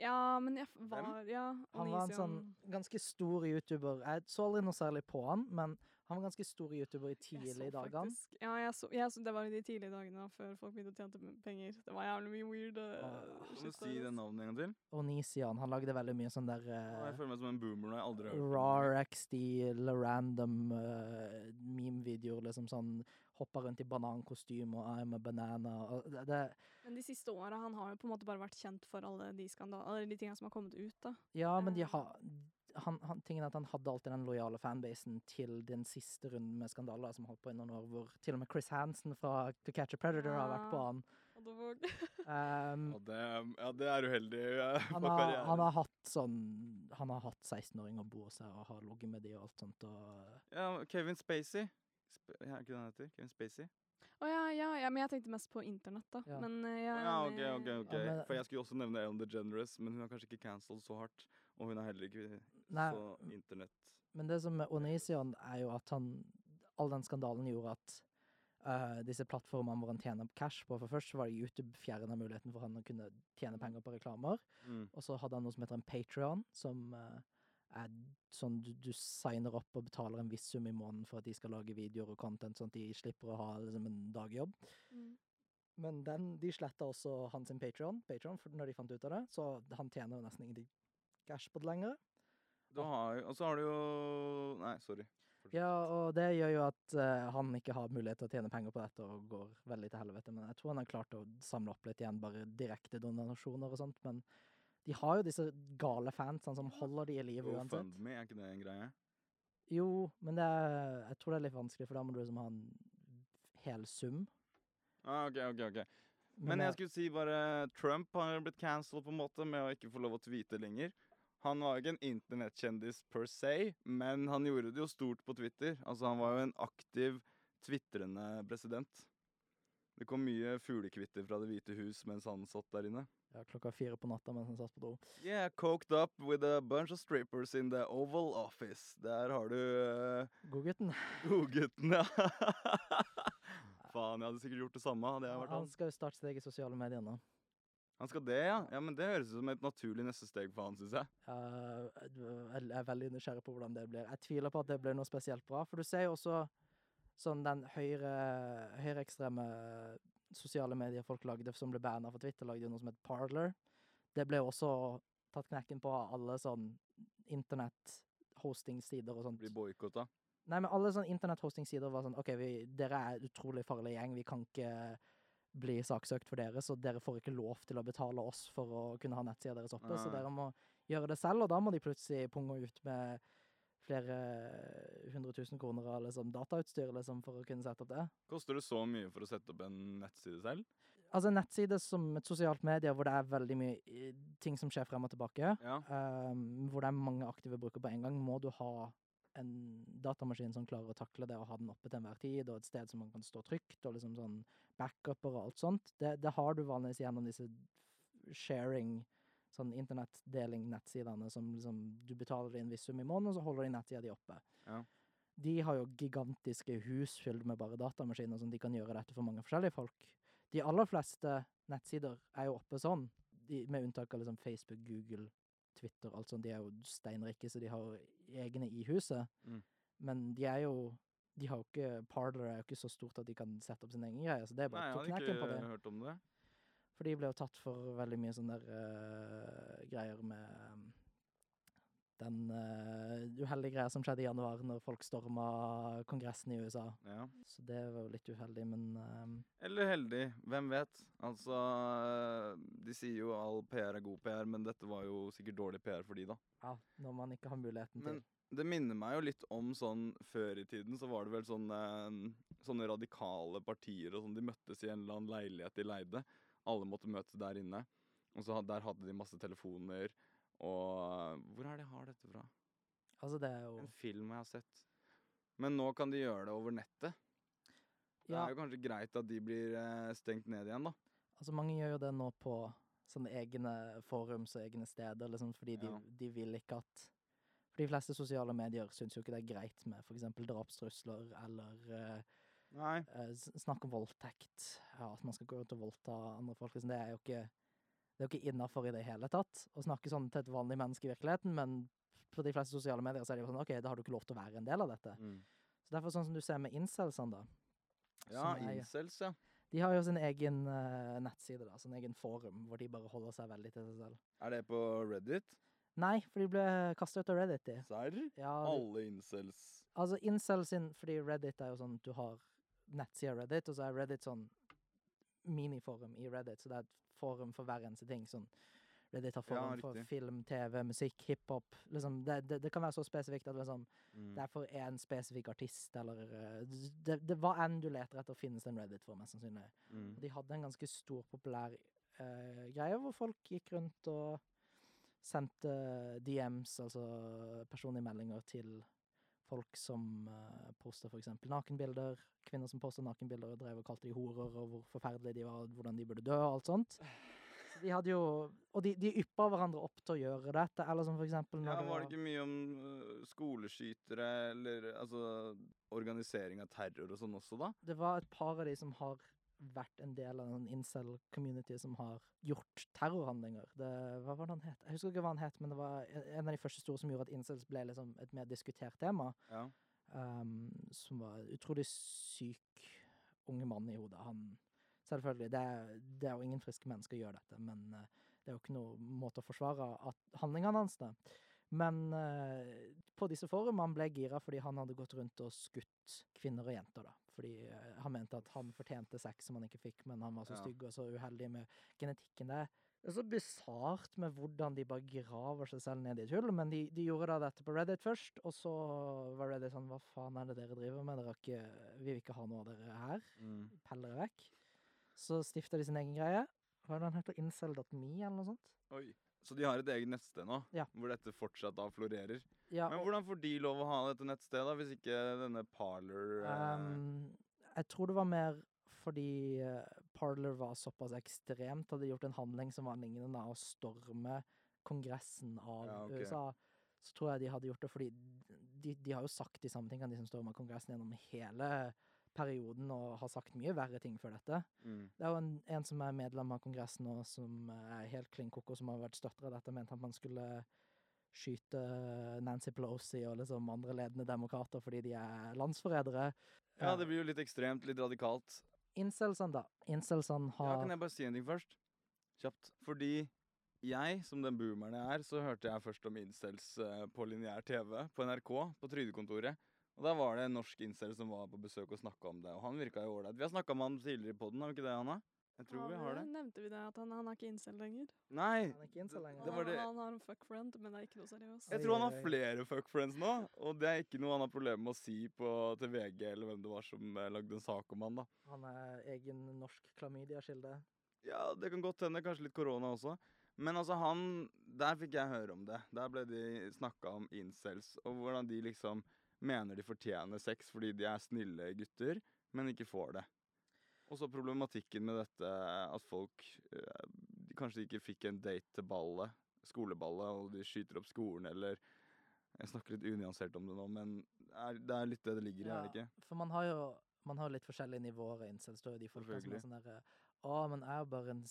Ja, men jeg var Ja, Han var en sånn ganske stor YouTuber. Jeg så aldri noe særlig på han, men han var ganske stor YouTuber i tidlige dagene. Ja, jeg så, jeg så, det var i de tidlige dagene da, før folk begynte å tjene penger. Det var jævlig mye weird. Uh, Ah, Kan du si det navnet en gang til? Onision. Han lagde veldig mye sånn der Å, Jeg uh, føler meg som en boomer nå. Jeg aldri har hørt det. rar XD, random uh, meme-videoer, liksom sånn hoppa rundt i banankostyme og I'm a banana. Og det, det, Men de siste åra, han har jo på en måte bare vært kjent for alle de skandalene, de tingene som har kommet ut, da. ja, men de Eh. har han, han, tingen at han hadde alltid den lojale fanbasen til den siste runden med skandaler som holdt på i noen år, hvor til og med Chris Hansen fra To Catch a Predator har vært på han. The fuck? Um, Ja, det, ja, det er uheldig eh, han, har, han har hatt sånn Han har hatt 16-åringer bo hos seg og har ligget med de og alt sånt. Og, Ja, Kevin Spacey. Sp ja, ikke den han heter? Kevin Spacey? Å ja, ja, ja, men jeg tenkte mest på internett, da. Ja. Men ja, er Ja, ok, ok, ok. Ja, men- For jeg skulle også nevne Ellen DeGeneres, men hun er kanskje ikke cancelled så hardt. Og hun er heller ikke Nei, så internett... Men det som med Onision er jo at han All den skandalen gjorde at uh, disse plattformene hvor han tjener cash på For først var det YouTube fjerna muligheten for han å kunne tjene penger på reklamer. Mm. Og så hadde han noe som heter en Patreon, som uh, er sånn du, du signer opp og betaler en viss sum i måneden for at de skal lage videoer og content, sånn at de slipper å ha liksom, en dagjobb. Mm. Men den, de sletta også hans Patrion, Patreon, når de fant ut av det, så han tjener jo nesten ingenting cash på det lenger. Du har Og så har du jo Nei, sorry. Ja, og det gjør jo at eh, han ikke har mulighet til å tjene penger på dette og går veldig til helvete. Men jeg tror han har klart å samle opp litt igjen, bare direkte donasjoner og sånt. Men de har jo disse gale fansene som holder de i live uansett. GoFundMe, er ikke det en greie? Jo, men det er, jeg tror det er litt vanskelig, for da må du liksom ha en hel sum. Ah, ok, ok, ok. Men jeg skulle si bare Trump har blitt cancelled på en måte med å ikke få lov å tweete lenger. Han var ikke en internettkjendis per se, men han gjorde det jo stort på Twitter. Altså, han var jo en aktiv tvitrende president. Det kom mye fuglekvitter fra Det hvite hus mens han satt der inne. Ja, klokka fire på natta mens han satt på do. Yeah, coked up with a bunch of strippers in the Oval Office. Der har du uh, Godgutten. godgutten, ja. Faen, jeg hadde sikkert gjort det samme. hadde jeg vært Han han. skal jo starte sitt eget sosiale medier nå. Han skal det, ja? Ja, men Det høres ut som et naturlig neste steg for han, syns jeg. Ja, jeg er veldig nysgjerrig på hvordan det blir. Jeg tviler på at det blir noe spesielt bra. For du ser jo også sånn den høyre, høyreekstreme sosiale medier folk lagde som ble banna for Twitter, lagde jo noe som het Parler. Det ble også tatt knekken på alle sånn internett-hostingsider og sånt. Blir boikotta. Nei, men alle sånn internett-hostingsider var sånn OK, vi, dere er utrolig farlig gjeng. Vi kan ikke bli saksøkt for dere, så dere får ikke lov til å betale oss for å kunne ha nettsida deres oppe. Så dere må gjøre det selv, og da må de plutselig punge ut med flere hundre tusen kroner av liksom, datautstyr liksom, for å kunne sette opp det. Koster det så mye for å sette opp en nettside selv? Altså en nettside som et sosialt medie hvor det er veldig mye ting som skjer frem og tilbake, Ja. um, hvor det er mange aktive brukere på en gang, må du ha en datamaskin som klarer å takle det og ha den oppe til enhver tid, og et sted som man kan stå trygt, og liksom sånn backuper og alt sånt. Det, det har du vanligvis gjennom disse sharing, sånn internettdeling-nettsidene som liksom du betaler en viss sum i måneden, og så holder de nettsida di oppe. Ja. De har jo gigantiske hus fylt med bare datamaskiner, sånn de kan gjøre dette for mange forskjellige folk. De aller fleste nettsider er jo oppe sånn, de, med unntak av liksom Facebook, Google, Twitter, alt sånt. De er jo steinrike, så de har egne i huset. Mm. Men de er jo de har jo ikke Parler er jo ikke så stort at de kan sette opp sin egen greie, så det er Nei, bare jeg å hadde knekken på det. ikke hørt om det. For de ble jo tatt for veldig mye sånne der uh, greier med um, den uh, uheldige greia som skjedde i januar, når folk storma Kongressen i USA. Ja. Så det var jo litt uheldig, men ehm, Eller heldig, hvem vet? Altså, de sier jo all PR er god PR, men dette var jo sikkert dårlig PR for de, da. ja, når man ikke har muligheten Men til det minner meg jo litt om sånn Før i tiden så var det vel sånne, sånne radikale partier og sånn. De møttes i en eller annen leilighet de leide. Alle måtte møtes der inne. Og så der hadde de masse telefoner. Og Hvor er det jeg har dette fra? Altså, det er jo En film jeg har sett. Men nå kan de gjøre det over nettet. Det Ja, er jo kanskje greit at de blir eh, stengt ned igjen, da. altså, mange gjør jo det nå på sånne egne forums og egne steder, liksom, fordi de, Ja. de vil ikke at de fleste sosiale medier syns jo ikke det er greit med f.eks. drapstrusler eller uh, snakk om voldtekt. Ja, at man skal gå rundt og voldta andre folk. Liksom, det er jo ikke det er jo ikke innafor i det hele tatt å snakke sånn til et vanlig menneske i virkeligheten, men på de fleste sosiale medier så er det jo sånn OK, da har du ikke lov til å være en del av dette. Mm. Så derfor sånn som du ser med incelsene, da. Ja, er- incels, ja. De har jo sin egen uh, nettside, da, sin egen forum, hvor de bare holder seg veldig til seg selv. Er det på Reddit? Nei, for de ble kasta ut av Reddit, de. Serr? Ja, de, Alle incels altså incel sin Fordi Reddit er jo sånn du har nettsida Reddit, og så er Reddit sånn miniforum i Reddit, så det er et forum for hver eneste ting. Sånn Reddit har forum for riktig. film, TV, musikk, hiphop. Liksom, det, det, det kan være så spesifikt at liksom, mm. det er for én spesifikk artist, eller eh, det, det, Hva enn du leter etter, finnes det en Reddit for, mest sannsynlig. Mm. De hadde en ganske stor, populær eh, greie hvor folk gikk rundt og sendte DMs, altså personlige meldinger, til folk som uh, posta f.eks. nakenbilder. Kvinner som posta nakenbilder og drev og kalte de horer, og hvor forferdelige de var, hvordan de burde dø, og alt sånt. De hadde jo Og de, de yppa hverandre opp til å gjøre dette, eller som for eksempel når Ja, var det ikke mye om øh, skoleskytere eller altså organisering av terror og sånn også, da? Det var et par av de som har vært en del av en incel-community som har gjort terrorhandlinger. Det, hva var det han het? Jeg husker ikke hva han het, men det var en av de første store som gjorde at incels ble liksom et mer diskutert tema. Ja. Um, som var utrolig syk unge mann i hodet. Han Selvfølgelig, det det er jo ingen friske mennesker gjør dette, men eh, det er jo ikke noe måte å forsvare at handlingene hans. da. Men uh, på disse forumene ble gira fordi han hadde gått rundt og skutt kvinner og jenter. da. Fordi han mente at han fortjente sex som han ikke fikk, men han var så Ja. stygg og så uheldig med genetikken der. Det er så bisart med hvordan de bare graver seg selv ned i et hull. Men de, de gjorde da dette på Reddit først, og så var Reddit sånn Hva faen er det dere driver med? Dere ikke, vi vil ikke ha noe av dere her. Mm. Pell dere vekk. Så stifta de sin egen greie. Hva er det han heter? Incel.me, eller noe sånt? Oi. Så de har et eget nettsted nå, Ja. hvor dette fortsatt da florerer. Ja, Men hvordan får de lov å ha dette nettstedet, da, hvis ikke denne Parler eh, ehm, Jeg tror det var mer fordi uh, Parler var såpass ekstremt, hadde gjort en handling som var lignende av å storme kongressen av Ja, okay. USA. Så tror jeg de hadde gjort det fordi de, de har jo sagt de samme tingene, de som storma kongressen gjennom hele perioden, og har sagt mye verre ting før dette. mm. Det er jo en, en som er medlem av Kongressen nå, som er helt klin koko, som har vært støtter av dette, mente at man skulle skyte Nancy Pelosi og liksom andre ledende demokrater fordi de er landsforrædere. Ja, det blir jo litt ekstremt, litt radikalt. Incelsene, da. Incelsene Ja, kan jeg bare si en ting først? Kjapt. Fordi jeg, som den boomeren jeg er, så hørte jeg først om incels eh, på lineær TV på NRK, på Trydekontoret. Og der var det en norsk incel som var på besøk og snakka om det, og han virka jo ålreit. Vi har snakka med han tidligere i poden, har vi ikke det, Hanna? Jeg tror vi har det. Nevnte vi det, at han, han er ikke incel lenger? Nei! Han er ikke incel lenger. Det var det- Han, han har en fuck friend, men det er ikke noe seriøst. Jeg tror han har flere fuck friends nå, og det er ikke noe han har problemer med å si på, til VG eller hvem det var som eh, lagde en sak om han, da. Han er egen norsk klamydia-kilde. Ja, det kan godt hende. Kanskje litt korona også. Men altså, han Der fikk jeg høre om det. Der ble de snakka om incels, og hvordan de liksom mener de fortjener sex fordi de er snille gutter, men ikke får det. Og så problematikken med dette at folk eh, de kanskje ikke fikk en date til ballet, skoleballet, og de skyter opp skolen, eller Jeg snakker litt unyansert om det nå, men er, det er litt det det ligger i, er det ikke? For man har jo man har litt forskjellige nivåer av incels. Er jo de folkene som er sånn derre Å, men jeg er bare en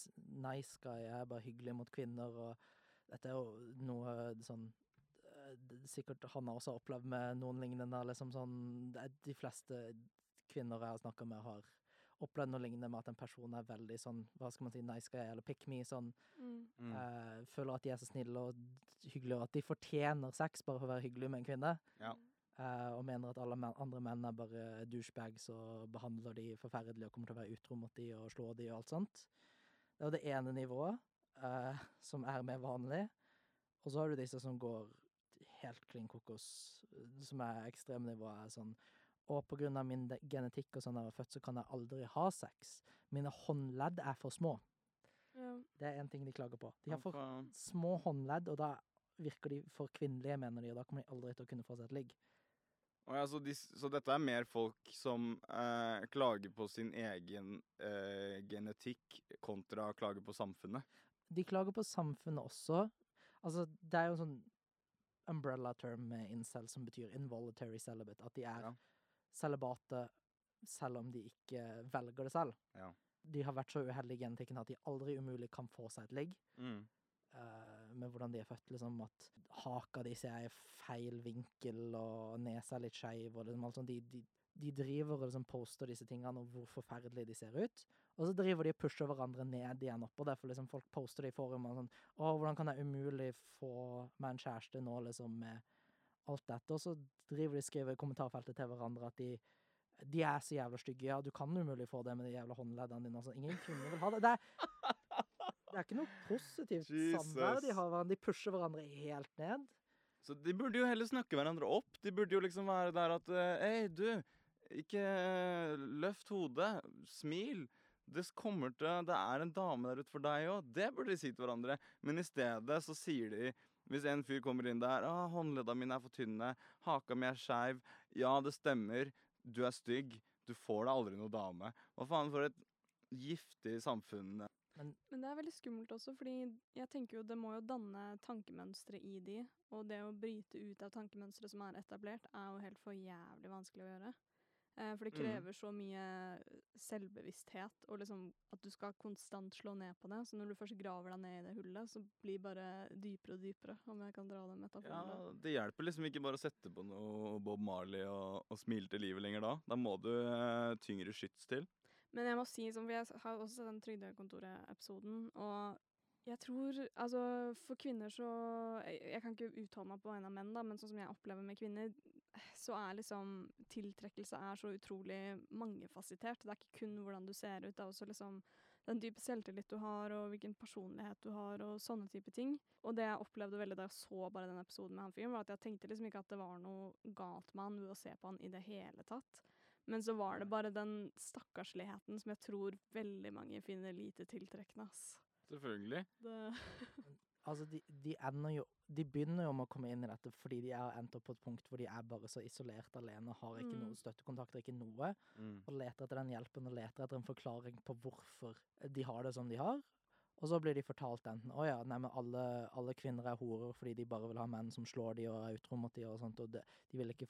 nice guy, jeg er bare hyggelig mot kvinner, og dette er jo noe sånn eh, Sikkert Hanna også har opplevd med noen lignende. Liksom sånn er De fleste kvinner jeg har snakka med, har opplevd noe lignende med at en person er veldig sånn, hva skal man si, nice guy eller pick me, sånn Mm. Mm. eh, føler at de er så snille og hyggelige, og at de fortjener sex bare for å være hyggelig med en kvinne. Ja. eh, og mener at alle men, andre menn er bare douchebags og behandler de forferdelig og kommer til å være utro mot de og slå de og alt sånt. Det er det ene nivået, eh, som er mer vanlig. Og så har du disse som går helt klin kokos, eh, som er ekstremnivået. er sånn og på grunn av min genetikk og sånn da jeg var født, så kan jeg aldri ha sex. Mine håndledd er for små. Ja. Det er en ting de klager på. De har for små håndledd, og da virker de for kvinnelige, mener de, og da kommer de aldri til å kunne få seg et ligg. Oh, ja, så, de, så dette er mer folk som eh, klager på sin egen eh, genetikk kontra klager på samfunnet? De klager på samfunnet også. Altså, det er jo sånn umbrella term med incel som betyr involuntary celibate. At de er Ja. celibate selv om de ikke velger det selv. Ja. De har vært så uheldige i genetikken at de aldri umulig kan få seg et ligg. Mm. Uh, med hvordan de er født, liksom, at haka de er i feil vinkel, og nesa er litt skeiv, og liksom alt sånt. De, de, de driver og liksom poster disse tingene og hvor forferdelig de ser ut. Og så driver de og pusher hverandre ned igjen opp, og derfor liksom folk poster det i forum og sånn Å, hvordan kan jeg umulig få meg en kjæreste nå, liksom, med alt dette? Og så driver de og skriver i kommentarfeltet til hverandre at de de er så jævla stygge. Ja, du kan umulig få det med de jævla håndleddene dine. Altså. Ingen kvinner vil ha det. Det er, det er ikke noe positivt samvær de har. De pusher hverandre helt ned. Så de burde jo heller snakke hverandre opp. De burde jo liksom være der at Hei, du, ikke eh, løft hodet. Smil. Det kommer til Det er en dame der ute for deg òg. Det burde de si til hverandre. Men i stedet så sier de hvis en fyr kommer inn der ah, 'Håndledda mine er for tynne. Haka mi er skeiv. Ja, det stemmer. Du er stygg. Du får deg aldri noe dame.' Hva faen for et giftig samfunn. Men det er veldig skummelt også, fordi jeg tenker jo det må jo danne tankemønstre i de, og det å bryte ut av tankemønstre som er etablert, er jo helt for jævlig vanskelig å gjøre. Eh, for det Mhm. krever så mye selvbevissthet, og liksom at du skal konstant slå ned på det. Så når du først graver deg ned i det hullet, så blir det bare dypere og dypere, om jeg kan dra den Ja. Det hjelper liksom ikke bare å sette på noe Bob Marley og, og smile til livet lenger da. Da må du eh, tyngre skyts til. Men jeg må si, som for jeg har også sett den Trygdekontoret-episoden, og jeg tror Altså, for kvinner så Jeg, jeg kan ikke uttale meg på vegne av menn, da, men sånn som jeg opplever med kvinner, så er liksom Tiltrekkelse er så utrolig mangefasettert. Det er ikke kun hvordan du ser ut, det er også liksom den dype selvtillit du har, og hvilken personlighet du har, og sånne type ting. Og det jeg opplevde veldig da jeg så bare den episoden med han fyren, var at jeg tenkte liksom ikke at det var noe galt med han ved å se på han i det hele tatt. Men så var det bare den stakkarsligheten som jeg tror veldig mange finner lite tiltrekkende. ass. Selvfølgelig. Det, Altså, de, de ender jo De begynner jo med å komme inn i dette fordi de har endt opp på et punkt hvor de er bare så isolert alene, har ikke Mm. noen støttekontakter, ikke noe, Mm. og leter etter den hjelpen og leter etter en forklaring på hvorfor de har det som de har. Og så blir de fortalt enten å ja, nei, men alle, alle kvinner er horer fordi de bare vil ha menn som slår de og er utro mot de og sånt, og de, de vil ikke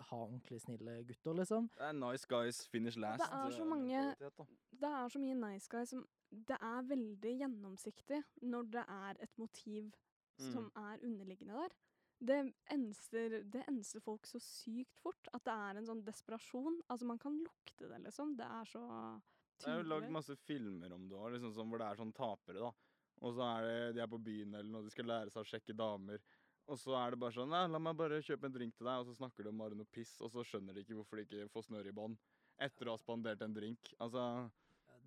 ha ordentlig snille gutter, liksom. Det er nice guys finish last. er så eh, mange- det er så mye nice guys som Det er veldig gjennomsiktig når det er et motiv Mm. som er underliggende der. Det enser, det enser folk så sykt fort. At det er en sånn desperasjon. Altså, man kan lukte det, liksom. Det er så tydelig. Det er jo lagd masse filmer om det òg, liksom, hvor det er sånn tapere, da. Og så er det, de er på byen eller noe, de skal lære seg å sjekke damer. Og så er det bare sånn la meg bare kjøpe en drink til deg, og så snakker de om bare noe piss, og så skjønner de ikke hvorfor de ikke får snørr i bånd. Etter å ha spandert en drink. Altså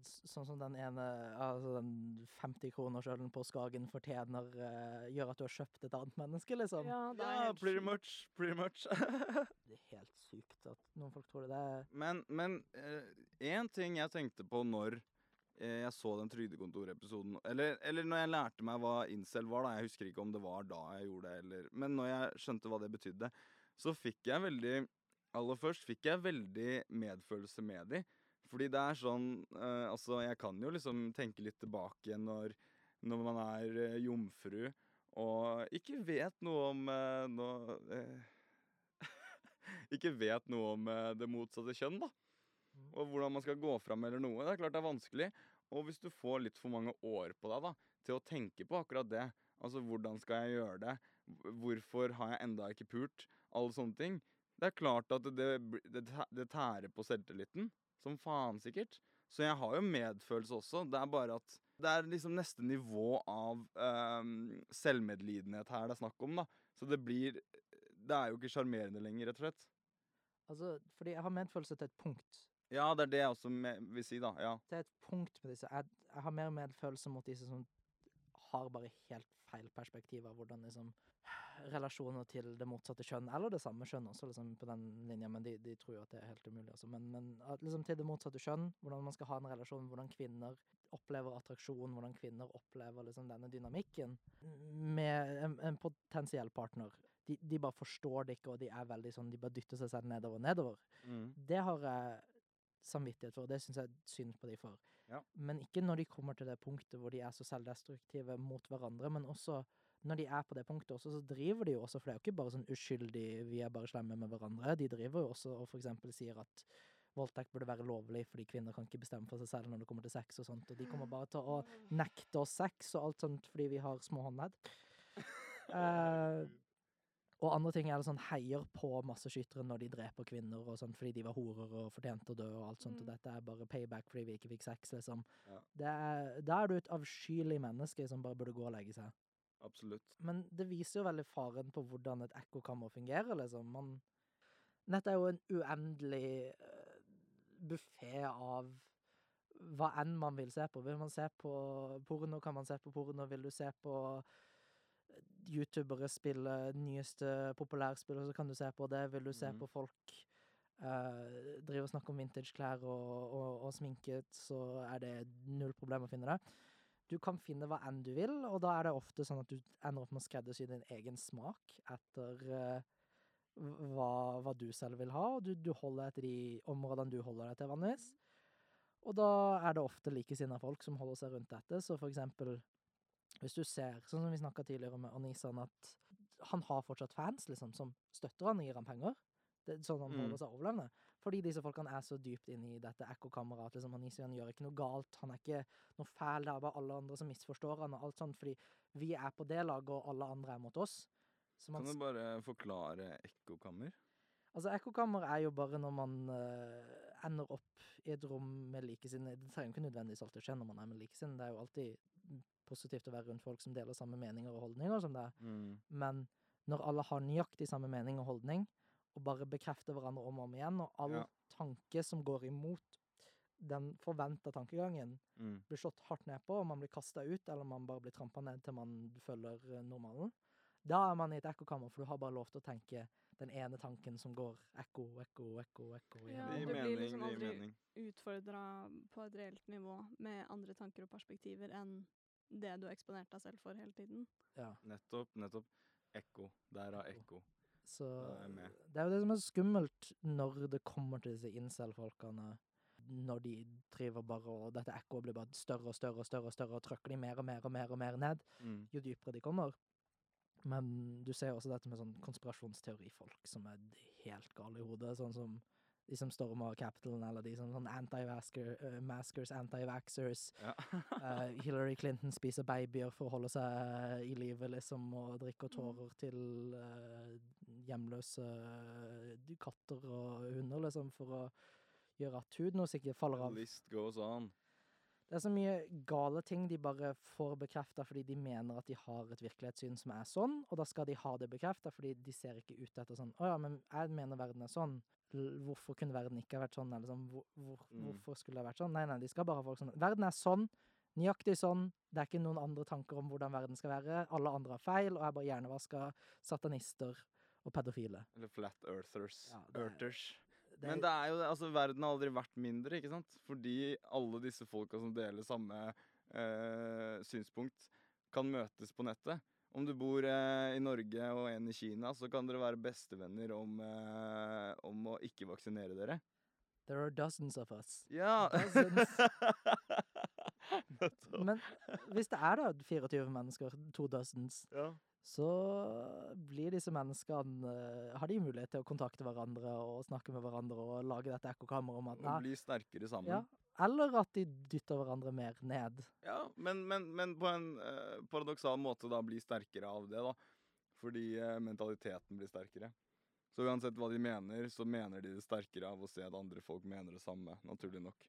Sånn som den ene altså den 50 kronersølen på Skagen fortjener uh, gjør at du har kjøpt et annet menneske, liksom. Ja, det er Ja, pretty much. Pretty much. Det er helt sykt at noen folk tror det. det er Men, men én ting jeg tenkte på når eh, jeg så den Trygdekontorepisoden eller, eller når jeg lærte meg hva incel var, da. Jeg husker ikke om det var da jeg gjorde det, eller Men når jeg skjønte hva det betydde, så fikk jeg veldig Aller først fikk jeg veldig medfølelse med de. Fordi det er sånn eh, Altså, jeg kan jo liksom tenke litt tilbake når, når man er eh, jomfru og ikke vet noe om eh, noe eh, Ikke vet noe om eh, det motsatte kjønn, da. Og hvordan man skal gå fram eller noe. Det er klart det er vanskelig. Og hvis du får litt for mange år på deg da, til å tenke på akkurat det, altså hvordan skal jeg gjøre det, hvorfor har jeg enda ikke pult, alle sånne ting, det er klart at det, det, det tærer på selvtilliten. Som faen, sikkert. Så jeg har jo medfølelse også. Det er bare at det er liksom neste nivå av ehm, selvmedlidenhet her det er snakk om, da. Så det blir Det er jo ikke sjarmerende lenger, rett og slett. Altså, fordi jeg har medfølelse til et punkt. Ja, det er det jeg også vil si, da. Ja. Det er et punkt med disse. Jeg, jeg har mer medfølelse mot disse som har bare helt feil perspektiv av hvordan liksom relasjoner til det motsatte kjønn, eller det samme kjønn også, liksom på den linja, men de, de tror jo at det er helt umulig, altså. Men, men at liksom til det motsatte kjønn, hvordan man skal ha en relasjon, hvordan kvinner opplever attraksjon, hvordan kvinner opplever liksom denne dynamikken med en, en potensiell partner. De, de bare forstår det ikke, og de er veldig sånn, de bare dytter seg selv nedover, og nedover. Mm. Det har jeg samvittighet for, og det syns jeg synd på de for. Ja. Men ikke når de kommer til det punktet hvor de er så selvdestruktive mot hverandre, men også når de er på det punktet også, så driver de jo også, for det er jo ikke bare sånn uskyldig vi er bare slemme med hverandre. De driver jo også og for eksempel sier at voldtekt burde være lovlig fordi kvinner kan ikke bestemme for seg selv når det kommer til sex og sånt, og de kommer bare til å nekte oss sex og alt sånt fordi vi har små håndledd. Eh, og andre ting er det sånn heier på masseskyttere når de dreper kvinner og sånn fordi de var horer og fortjente å dø og alt sånt, og Mm. dette er bare payback fordi vi ikke fikk sex, liksom. Ja. Er, da er du et avskyelig menneske som bare burde gå og legge seg. Absolutt. Men det viser jo veldig faren på hvordan et ekkokammer fungerer, liksom. Man, dette er jo en uendelig uh, buffé av hva enn man vil se på. Vil man se på porno, kan man se på porno. Vil du se på youtubere spille nyeste populærspillet, så kan du se på det. Vil du se mm. på folk eh, drive og snakke om vintageklær og, og, og sminket, så er det null problem å finne det. Du kan finne hva enn du vil, og da er det ofte sånn at du ender opp med å skreddersy din egen smak etter eh, hva, hva du selv vil ha, og du, du holder etter de områdene du holder deg til vanligvis. Og da er det ofte likesinnede folk som holder seg rundt dette, så for eksempel hvis du ser, sånn som vi snakka tidligere med Anisan, at han har fortsatt fans liksom, som støtter han og gir han penger. Det er sånn han Mm. holder seg overlevende. Fordi disse folkene er så dypt inne i dette ekkokammeret at liksom, Anisian gjør ikke noe galt. Han er ikke noe fæl, det er bare alle andre som misforstår han og alt sånt. Fordi vi er på det laget, og alle andre er mot oss. Man, Kan du bare forklare ekkokammer? altså, ekkokammer er jo bare når man uh, ender opp i et rom med likesinnede. Det trenger jo ikke nødvendigvis alltid skje når man er med likesinnede. Det er jo alltid positivt å være rundt folk som deler samme meninger og holdninger som det. Mm. Men når alle har nøyaktig samme mening og holdning, og bare bekrefter hverandre om og om igjen, og all Ja. tanke som går imot den forventa tankegangen, Mm. blir slått hardt ned på, og man blir kasta ut, eller man bare blir trampa ned til man følger eh, normalen, da er man i et ekkokammer, for du har bare lov til å tenke den ene tanken som går ekko, ekko, ekko, ekko igjen. Ja, du blir liksom aldri- mening. Utfordra på et reelt nivå med andre tanker og perspektiver enn det du har eksponert deg selv for hele tiden. Ja. Nettopp. Nettopp. Ekko. Der er ekko. Så Da er det er jo det som er skummelt når det kommer til disse incel-folkene. Når de driver bare og dette ekkoet blir bare større og større og større, og større, og trykker de mer og mer og mer og mer ned, Mm. jo dypere de kommer. Men du ser jo også dette med sånn konspirasjonsteorifolk som er helt gale i hodet. Sånn som de som stormer Capitalen, eller de som sånn anti-maskers, anti-vaxxers. Ja. uh, Hillary Clinton spiser babyer for å holde seg i live, liksom, og drikker tårer til uh, hjemløse eh, katter og hunder, liksom, for å gjøre at huden hennes ikke faller av. list goes on. Det er så mye gale ting de bare får bekrefta fordi de mener at de har et virkelighetssyn som er sånn, og da skal de ha det bekrefta fordi de ser ikke ut etter sånn Å ja, men jeg mener verden er sånn. Hvorfor kunne verden ikke ha vært sånn? Eller sånn hvor, hvor, Mm. Hvorfor skulle det ha vært sånn? Nei, nei, de skal bare ha folk sånn Verden er sånn. Nøyaktig sånn. Det er ikke noen andre tanker om hvordan verden skal være. Alle andre har feil, og er bare hjernevaska satanister og pedofile. Eller flat earthers. Ja, det er- Earthers. Det er- Men det er jo altså verden har aldri vært mindre, ikke sant? Fordi alle disse folka som deler samme øh, synspunkt, kan møtes på nettet. Om du bor eh, i Norge og en i Kina, så kan dere være bestevenner om, eh, om å ikke vaksinere dere. There are dozens of us. Ja! Dozens. Men hvis det er da 24 mennesker, to dozens, ja. så blir disse menneskene eh, Har de mulighet til å kontakte hverandre og snakke med hverandre og lage dette ekkokammeret om at Og nei, bli sterkere sammen. ja, Eller at de dytter hverandre mer ned. Ja, men, men, men på en eh, paradoksal måte da bli sterkere av det, da. Fordi eh, mentaliteten blir sterkere. Så uansett hva de mener, så mener de det sterkere av å se at andre folk mener det samme, naturlig nok.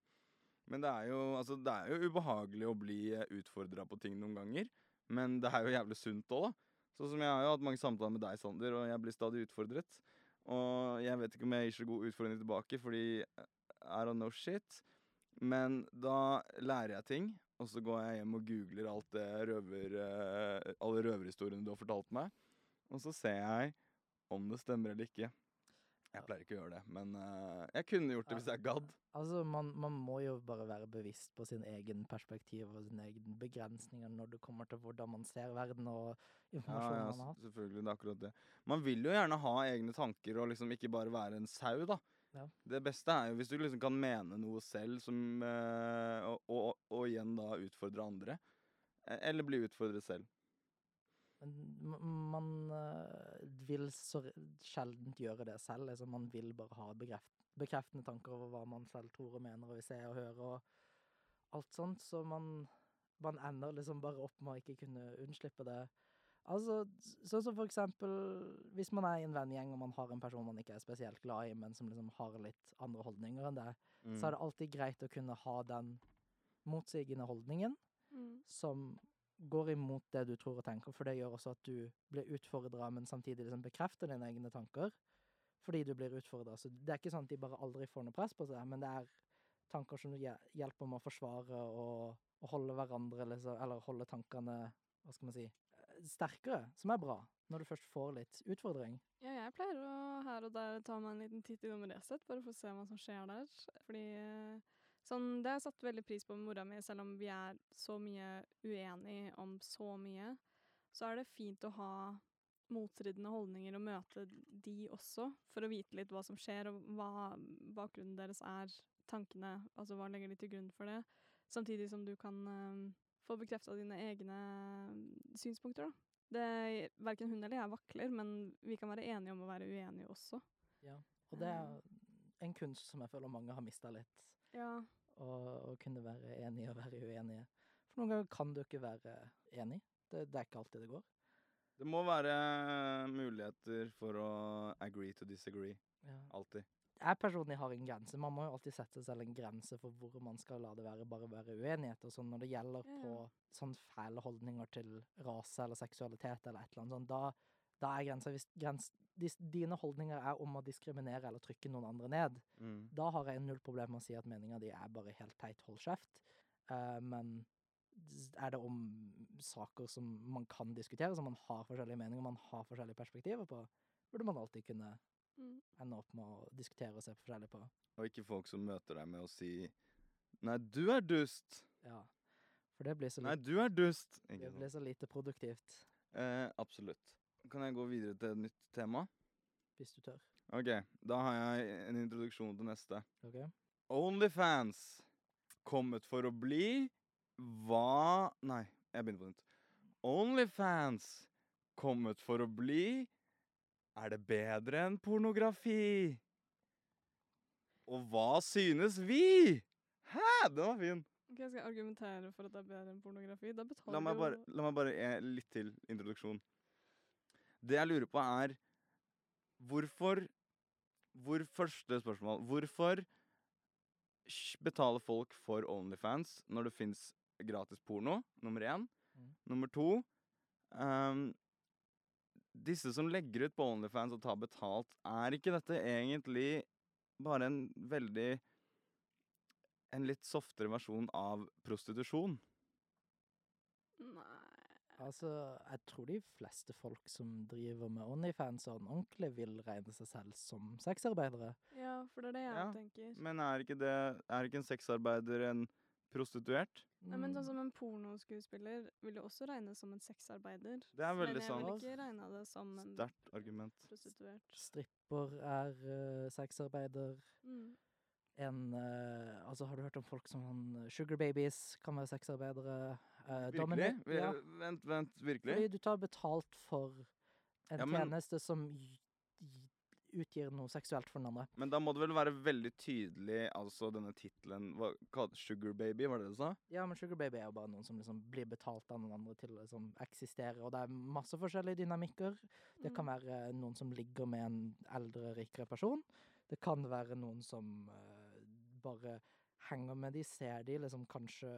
Men det er jo, altså, det er jo ubehagelig å bli utfordra på ting noen ganger. Men det er jo jævlig sunt òg, da. Sånn som jeg har jo hatt mange samtaler med deg, Sander, og jeg blir stadig utfordret. Og jeg vet ikke om jeg gir så god utfordring tilbake, fordi I don't know shit. Men da lærer jeg ting, og så går jeg hjem og googler alt det røver, eh, alle røverhistoriene du har fortalt meg. Og så ser jeg om det stemmer eller ikke. Jeg pleier ikke å gjøre det, men eh, jeg kunne gjort det hvis jeg gadd. Altså, man, man må jo bare være bevisst på sin egen perspektiv og sine egne begrensninger når det kommer til hvordan man ser verden og informasjonen ja, man har. selvfølgelig. Det er akkurat det. Man vil jo gjerne ha egne tanker og liksom ikke bare være en sau, da. Ja. Det beste er jo hvis du liksom kan mene noe selv som eh, og, og, og igjen da utfordre andre. Eh, Eller bli utfordret selv. Men man eh, vil så sjelden gjøre det selv. Altså, Man vil bare ha bekreft, bekreftende tanker over hva man selv tror og mener og vil se og høre og alt sånt. Så man, man ender liksom bare opp med å ikke kunne unnslippe det. Altså, sånn som for eksempel hvis man er i en vennegjeng og man har en person man ikke er spesielt glad i, men som liksom har litt andre holdninger enn det, Mm. så er det alltid greit å kunne ha den motsigende holdningen Mm. som går imot det du tror og tenker, for det gjør også at du blir utfordra, men samtidig liksom bekrefter dine egne tanker fordi du blir utfordra. Så det er ikke sånn at de bare aldri får noe press på seg, men det er tanker som hje- hjelper med å forsvare og, og holde hverandre, liksom, eller holde tankene, hva skal man si, sterkere, som er bra, når du først får litt utfordring. Ja, jeg pleier å her og der ta meg en liten titt innom Resett, bare for å se hva som skjer der. Fordi eh, sånn, det har jeg satt veldig pris på med mora mi, selv om vi er så mye uenige om så mye. Så er det fint å ha motstridende holdninger og møte de også, for å vite litt hva som skjer, og hva bakgrunnen deres er, tankene, altså hva legger de til grunn for det. Samtidig som du kan eh, få bekrefta dine egne eh, synspunkter, da. Det, verken hun eller jeg vakler, men vi kan være enige om å være uenige også. Ja, Og det er en kunst som jeg føler mange har mista litt. Ja. å, kunne være enige og være uenige. For noen ganger kan du ikke være enig. Det, det er ikke alltid det går. Det må være muligheter for å agree to disagree. Alltid. Jeg personlig har en grense. Man må jo alltid sette seg selv en grense for hvor man skal la det være bare være uenighet. Og sånn når det gjelder på sånn fæle holdninger til rase eller seksualitet eller et eller annet sånt, da, da er grensa Hvis grens, dis, dine holdninger er om å diskriminere eller trykke noen andre ned, Mm. da har jeg null problem med å si at meninga di er bare helt teit, hold kjeft. Uh, men er det om saker som man kan diskutere, som man har forskjellige meninger, man har forskjellige perspektiver på, burde man alltid kunne Mm. ende opp med å diskutere og se forskjellig på. Og ikke folk som møter deg med å si Nei, du er dust! Ja. For det blir så, Nei, du er dust! Det blir så lite produktivt, Eh, absolutt. Kan jeg gå videre til et nytt tema? hvis du tør. Ok, da har jeg en introduksjon til neste. Ok? Onlyfans kommet for å bli hva Nei, jeg begynner på nytt. Onlyfans kommet for å bli Er det bedre enn pornografi? Og hva synes vi? Hæ, den var fin! Ok, jeg skal argumentere for at det er bedre enn pornografi. Da betaler La meg du bare, jo la meg bare eh, litt til introduksjon. Det jeg lurer på, er hvorfor hvor Første spørsmål. Hvorfor sj- betaler folk for Onlyfans når det fins gratis porno? Nummer én. Mm. Nummer to ehm, Disse som legger ut på Onlyfans og tar betalt, er ikke dette egentlig bare en veldig En litt softere versjon av prostitusjon? Nei. Altså, jeg tror de fleste folk som driver med Onlyfans sånn ordentlig, vil regne seg selv som sexarbeidere. Ja, for det er det jeg Ja, tenker. Men er ikke, det, er ikke en sexarbeider en prostituert? Nei, men sånn Mm, som en pornoskuespiller vil jo også regnes som en sexarbeider. Det er veldig sant. men jeg vil ikke regne det som en Sterkt argument. prostituert. Stripper er uh, sexarbeider. Mm. En uh, Altså, har du hørt om folk som han eh, Sugar Babies kan være sexarbeidere? Uh, Virkelig? Vi- Ja, Vent, vent, virkelig? fordi du tar betalt for en Ja, men- tjeneste som utgir noe seksuelt for den andre. Men da må det vel være veldig tydelig, altså denne tittelen Sugar Baby, var det det du sa? Ja, men Sugar Baby er jo bare noen som liksom blir betalt av noen andre til å liksom eksistere, og det er masse forskjellige dynamikker. Det kan Mm. være noen som ligger med en eldre, rikere person. Det kan være noen som uh, bare henger med de, ser de, liksom kanskje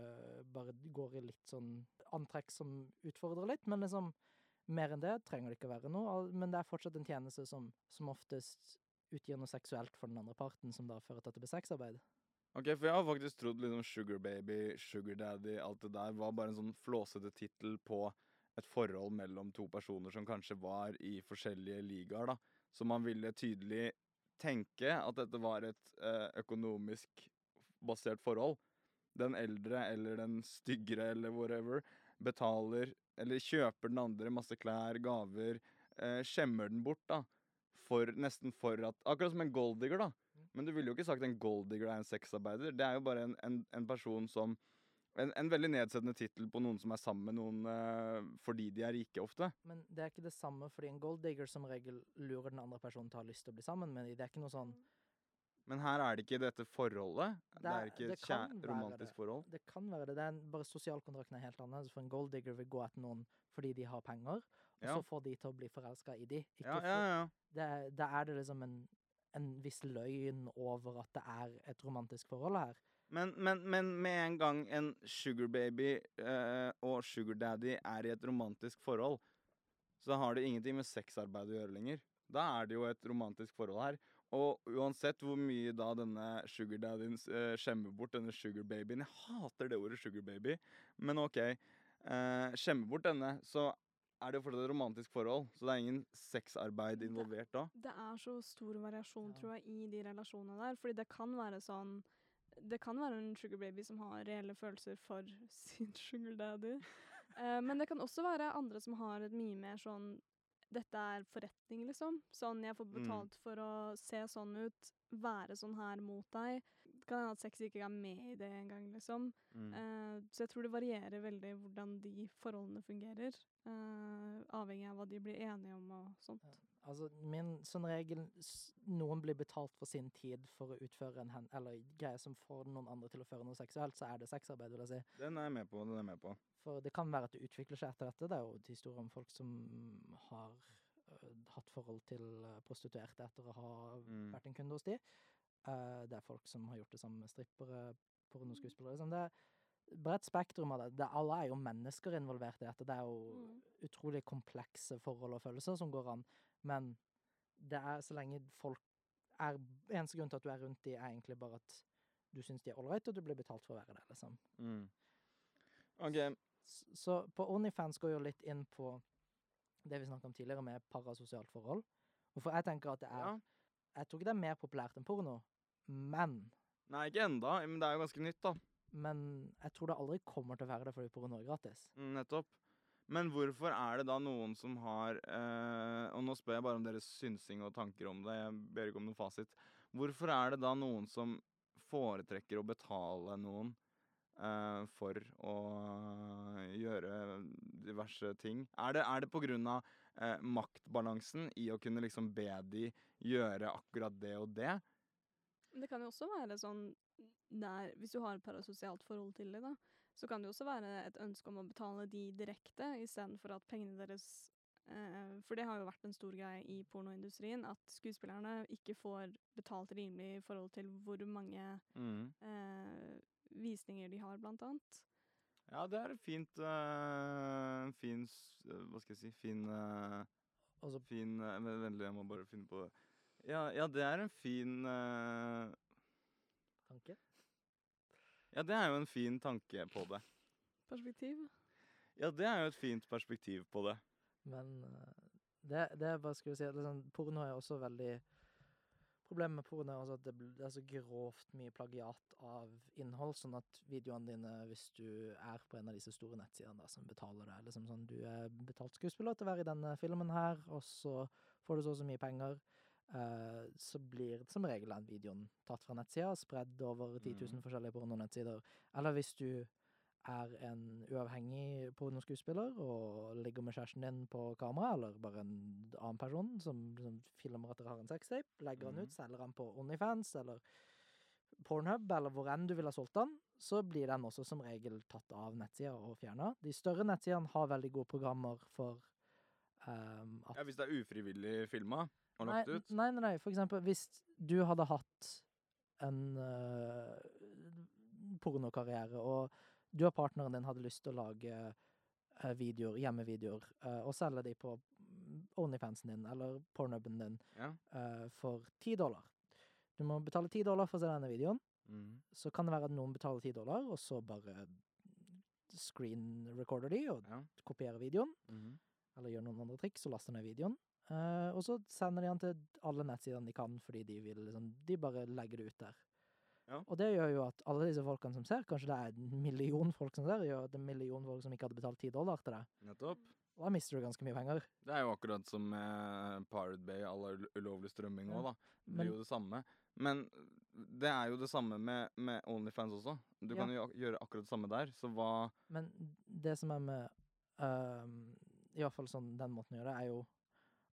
bare går i litt sånn antrekk som utfordrer litt, men liksom mer enn det trenger det ikke være noe. Men det er fortsatt en tjeneste som, som oftest utgir noe seksuelt for den andre parten, som da fører til at det blir sexarbeid. Ok, for jeg har faktisk trodd liksom Sugar Baby, Sugar Daddy, alt det der var bare en sånn flåsete tittel på et forhold mellom to personer som kanskje var i forskjellige ligaer, da. Så man ville tydelig tenke at dette var et eh, økonomisk basert forhold. Den eldre eller den styggere eller whatever betaler eller kjøper den andre masse klær, gaver, eh, skjemmer den bort, da. For, nesten for at Akkurat som en golddigger, da. Men du ville jo ikke sagt en golddigger er en sexarbeider. Det er jo bare en, en, en person som en, en veldig nedsettende tittel på noen som er sammen med noen eh, fordi de er rike, ofte. Men det er ikke det samme, fordi en golddigger som regel lurer den andre personen til å ha lyst til å bli sammen med dem. Det er ikke noe sånn Men her er det ikke dette forholdet. Det, Det er ikke det et romantisk det. forhold. Det kan være det. det er en, bare Sosialkontrakten er helt annerledes. For en golddigger vil gå etter noen fordi de har penger, og Ja. så får de til å bli forelska i de. Ikke Ja, for- ja, er- Da er det liksom en, en viss løgn over at det er et romantisk forhold her. Men, men, men med en gang en sugar baby eh, og sugar daddy er i et romantisk forhold, så har det ingenting med sexarbeid å gjøre lenger. Da er det jo et romantisk forhold her. Og uansett hvor mye da denne sugar daddyen eh, skjemmer bort denne sugar babyen Jeg hater det ordet sugar baby, men OK. Uh, skjemmer bort denne, så er det jo fortsatt et romantisk forhold. Så det er ingen sexarbeid involvert da. Det er så stor variasjon, Ja. tror jeg, i de relasjonene der. Fordi det kan være sånn Det kan være en sugar baby som har reelle følelser for sin sugar daddy. Eh, men det kan også være andre som har et mye mer sånn Dette er forretning, liksom. Sånn jeg får Mm. betalt for å se sånn ut, være sånn her mot deg. Det kan hende at sex ikke er med i det engang, liksom. Mm. Uh, så jeg tror det varierer veldig hvordan de forholdene fungerer. Uh, avhengig av hva de blir enige om og sånt. Altså, min som regel Noen blir betalt for sin tid for å utføre en hen, eller greie som får noen andre til å føre noe seksuelt, så er det sexarbeid, vil jeg si. Den er jeg med på. den er jeg med på. For det kan være at det utvikler seg etter dette. Det er jo historier om folk som har uh, hatt forhold til prostituerte etter å ha Mm. vært en kunde hos de. Uh, det er folk som har gjort det sammen med strippere, pornoskuespillere. Liksom. Det er bredt spektrum av det. det. Alle er jo mennesker involvert i dette. Det er jo Mm. utrolig komplekse forhold og følelser som går an. Men det er så lenge folk er Eneste grunn til at du er rundt de, er egentlig bare at du syns de er ålreite, og du blir betalt for å være der, liksom. Mm. OK. Så, Så på Onlyfans går jo litt inn på det vi snakket om tidligere, med parasosialt forhold. Hvorfor jeg tenker at det er Ja. Jeg tror ikke det er mer populært enn porno, men Nei, ikke enda, men det er jo ganske nytt, da. Men jeg tror det aldri kommer til å være det fordi porno er gratis. Mm, Nettopp. Men hvorfor er det da noen som har eh, Og nå spør jeg bare om deres synsing og tanker om det, jeg ber ikke om noen fasit. Hvorfor er det da noen som foretrekker å betale noen eh, for å gjøre diverse ting? Er det, det på grunn av eh, maktbalansen i å kunne liksom be de gjøre akkurat det og det? Det kan jo også være sånn der, Hvis du har et parasosialt forhold til det, da, så kan det jo også være et ønske om å betale de direkte, istedenfor at pengene deres eh, For det har jo vært en stor greie i pornoindustrien, at skuespillerne ikke får betalt rimelig i forhold til hvor mange Mm. eh, visninger de har, blant annet. Ja, det er et fint uh, fin eh, Hva skal jeg si Fin uh, altså, Fin uh, Vennlig, jeg må bare finne på det. Ja, ja det er en fin uh, tanke. Ja, det er jo en fin tanke på det. Perspektiv. Ja, det er jo et fint perspektiv på det. Men eh, det, det er bare skulle si at liksom, Porno er også veldig Problemet med porno er også at det, det er så grovt mye plagiat av innhold, sånn at videoene dine, hvis du er på en av disse store nettsidene da, som betaler deg liksom sånn, Du er betalt skuespiller til å være i denne filmen her, og så får du så og så mye penger. Eh, så blir som regel den videoen tatt fra nettsida, spredd over 10 000 Mhm. forskjellige pornonettsider. Eller hvis du er en uavhengig pornoskuespiller og ligger med kjæresten din på kamera, eller bare en annen person som, som filmer at dere har en sextape, legger den ut, selger den på Onlyfans eller Pornhub, eller hvor enn du vil ha solgt den, så blir den også som regel tatt av nettsida og fjerna. De større nettsidene har veldig gode programmer for um, at Ja, Hvis det er ufrivillig filma nei, lagt ut. Nei, nei, nei, for eksempel hvis du hadde hatt en uh, pornokarriere, og du og partneren din hadde lyst til å lage uh, videoer, hjemmevideoer, uh, og selge de på Onlyfansen din eller pornhuben din Ja. for ti dollar. Du må betale ti dollar for å se denne videoen. Mm. Så kan det være at noen betaler ti dollar, og så bare screen recorder de og Ja. kopierer videoen. Mm. Eller gjør noen andre triks og laster ned videoen. Eh, og så sender de den til alle nettsidene de kan, fordi de vil liksom De bare legger det ut der. Ja. Og det gjør jo at alle disse folkene som ser, kanskje det er en million folk som ser, gjør at en million folk som ikke hadde betalt ti dollar til det. Nettopp. Og da mister du ganske mye penger. Det er jo akkurat som med Pirate Bay all ulovlig strømming Ja, òg, da. Det men- jo det samme. Men det er jo det samme med, med Onlyfans også. Du Ja. kan jo gjøre akkurat det samme der. Så hva Men det som er med uh, I hvert fall sånn den måten å gjøre det, er jo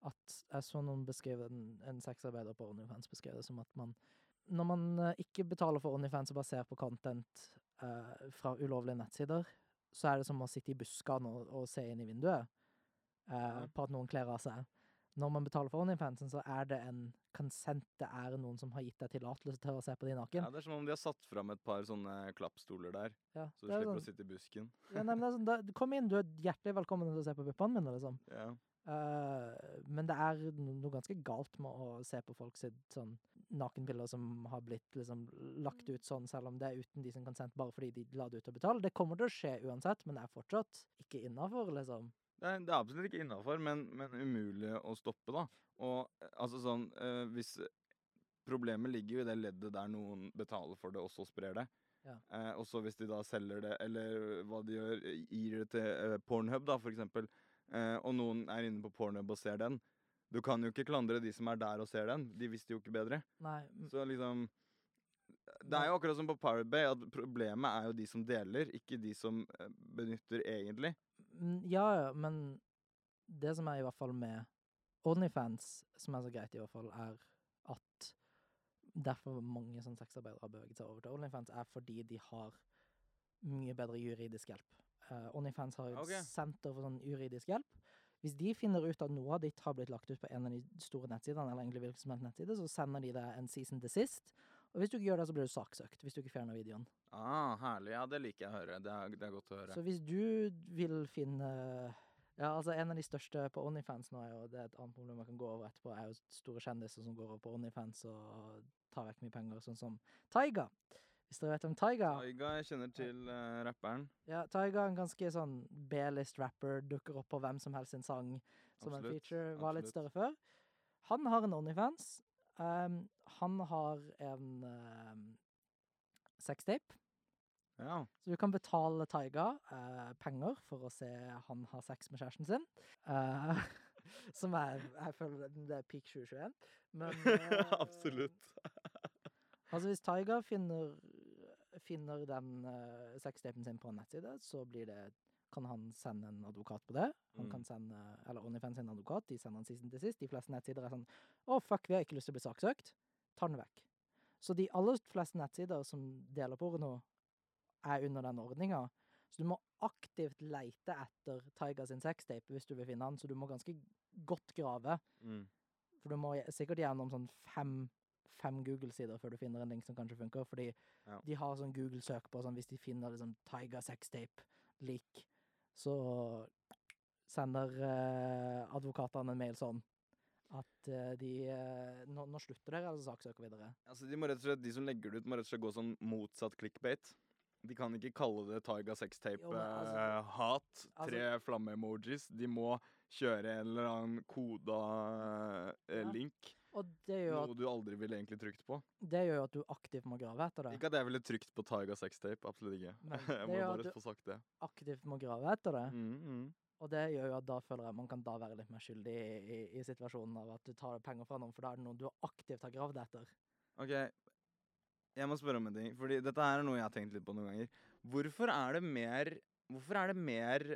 at jeg så noen beskrive en, en sexarbeider på OnlyFans beskrev det som at man Når man eh, ikke betaler for OnlyFans og bare ser på content eh, fra ulovlige nettsider, så er det som å sitte i buskene og, og se inn i vinduet eh, på at noen kler av seg. Når man betaler for OnlyFansen, så er det en consent. Det er noen som har gitt deg tillatelse til å se på de naken. ja, Det er som om de har satt fram et par sånne klappstoler der, Ja, så du er slipper sånn- å sitte i busken. ja, nei, men det er sånn, da, kom inn, du er hjertelig velkommen til å se på puppene mine, liksom. Ja. Eh, men det er noe ganske galt med å se på folk sitt sånn nakenbilder som har blitt liksom lagt ut sånn, selv om det er uten de som consent, bare fordi de la det ut og betale. Det kommer til å skje uansett, men det er fortsatt ikke innafor, liksom. Det er, det er absolutt ikke innafor, men, men umulig å stoppe, da. Og eh, altså sånn eh, Hvis Problemet ligger jo i det leddet der noen betaler for det, og så sprer det. Ja. Eh, og så hvis de da selger det, eller hva de gjør, gir det til eh, Pornhub, da, for eksempel, eh, og noen er inne på Pornhub og ser den. Du kan jo ikke klandre de som er der og ser den. De visste jo ikke bedre. Nei, Så liksom Det er jo akkurat som på Pirate Bay, at problemet er jo de som deler, ikke de som eh, benytter egentlig. ja, ja, men det som er i hvert fall med Onlyfans, som er så greit i hvert fall, er at derfor mange sånn sexarbeidere har beveget seg over til Onlyfans, er fordi de har mye bedre juridisk hjelp. Eh, Onlyfans har et okay. senter for sånn juridisk hjelp. Hvis de finner ut at noe av ditt har blitt lagt ut på en av de store nettsidene, eller egentlig hvilken som helst nettside, så sender de deg en season desist. Og hvis du ikke gjør det, så blir du saksøkt. Hvis du ikke fjerner videoen. Ah, herlig. Ja, det liker jeg å høre. Det er, det er godt å høre. Så hvis du vil finne Ja, altså en av de største på Onlyfans nå, er jo det er et annet problem man kan gå over etterpå, er jo store kjendiser som går over på Onlyfans og tar vekk mye penger, sånn som Taiga. Hvis dere vet om Taiga? Taiga, jeg kjenner til uh, rapperen. Ja, Taiga er en ganske sånn B-list rapper, dukker opp på hvem som helst sin sang som en feature, var litt større før. Han har en Onlyfans. Um, han har en um, sextape. Ja. Så du kan betale Taiga uh, penger for å se han har sex med kjæresten sin. Uh, som er Jeg føler det- er peak 2021. Men Absolutt. Altså, hvis Taiga finner, finner den uh, sextapen sin på en nettside, så blir det kan han sende en advokat på det. Han Mm. kan sende, eller OnlyFans sin advokat. De sender han sist til sist. De fleste nettsider er sånn Å, fuck, vi har ikke lyst til å bli saksøkt. Tar den vekk. Så de aller fleste nettsider som deler porno, er under den ordninga. Så du må aktivt leite etter Tiger sin sextape hvis du vil finne han, så du må ganske godt grave. Mm. For du må sikkert gjennom sånn fem, fem Google-sider før du finner en link som kanskje funker. Fordi Ja. de har sånn Google-søk på sånn hvis de finner liksom Tiger sextape lik, så sender eh, advokatene en mail sånn at eh, de eh, nå, nå slutter dere, altså saksøker videre. Altså, de, må rett og slett, de som legger det ut, må rett og slett gå sånn motsatt clickbait. De kan ikke kalle det Taiga sextape-hat, altså- tre hat, altså- tre flamme-emojis. De må kjøre en eller annen koda eh, Ja. link. Og det gjør, Noe du aldri ville egentlig trykt på. det gjør jo at du aktivt må grave etter det. Ikke at jeg ville trykt på Taiga sextape, absolutt ikke. Men jeg må bare få sagt det. Aktivt må grave etter det. Mm, mm. Og det gjør jo at da føler jeg man kan da være litt mer skyldig i, i, i situasjonen av at du tar penger fra noen, for da er det noe du aktivt har gravd etter. Ok, jeg må spørre om en ting, fordi dette her er noe jeg har tenkt litt på noen ganger. Hvorfor er det mer, hvorfor er det mer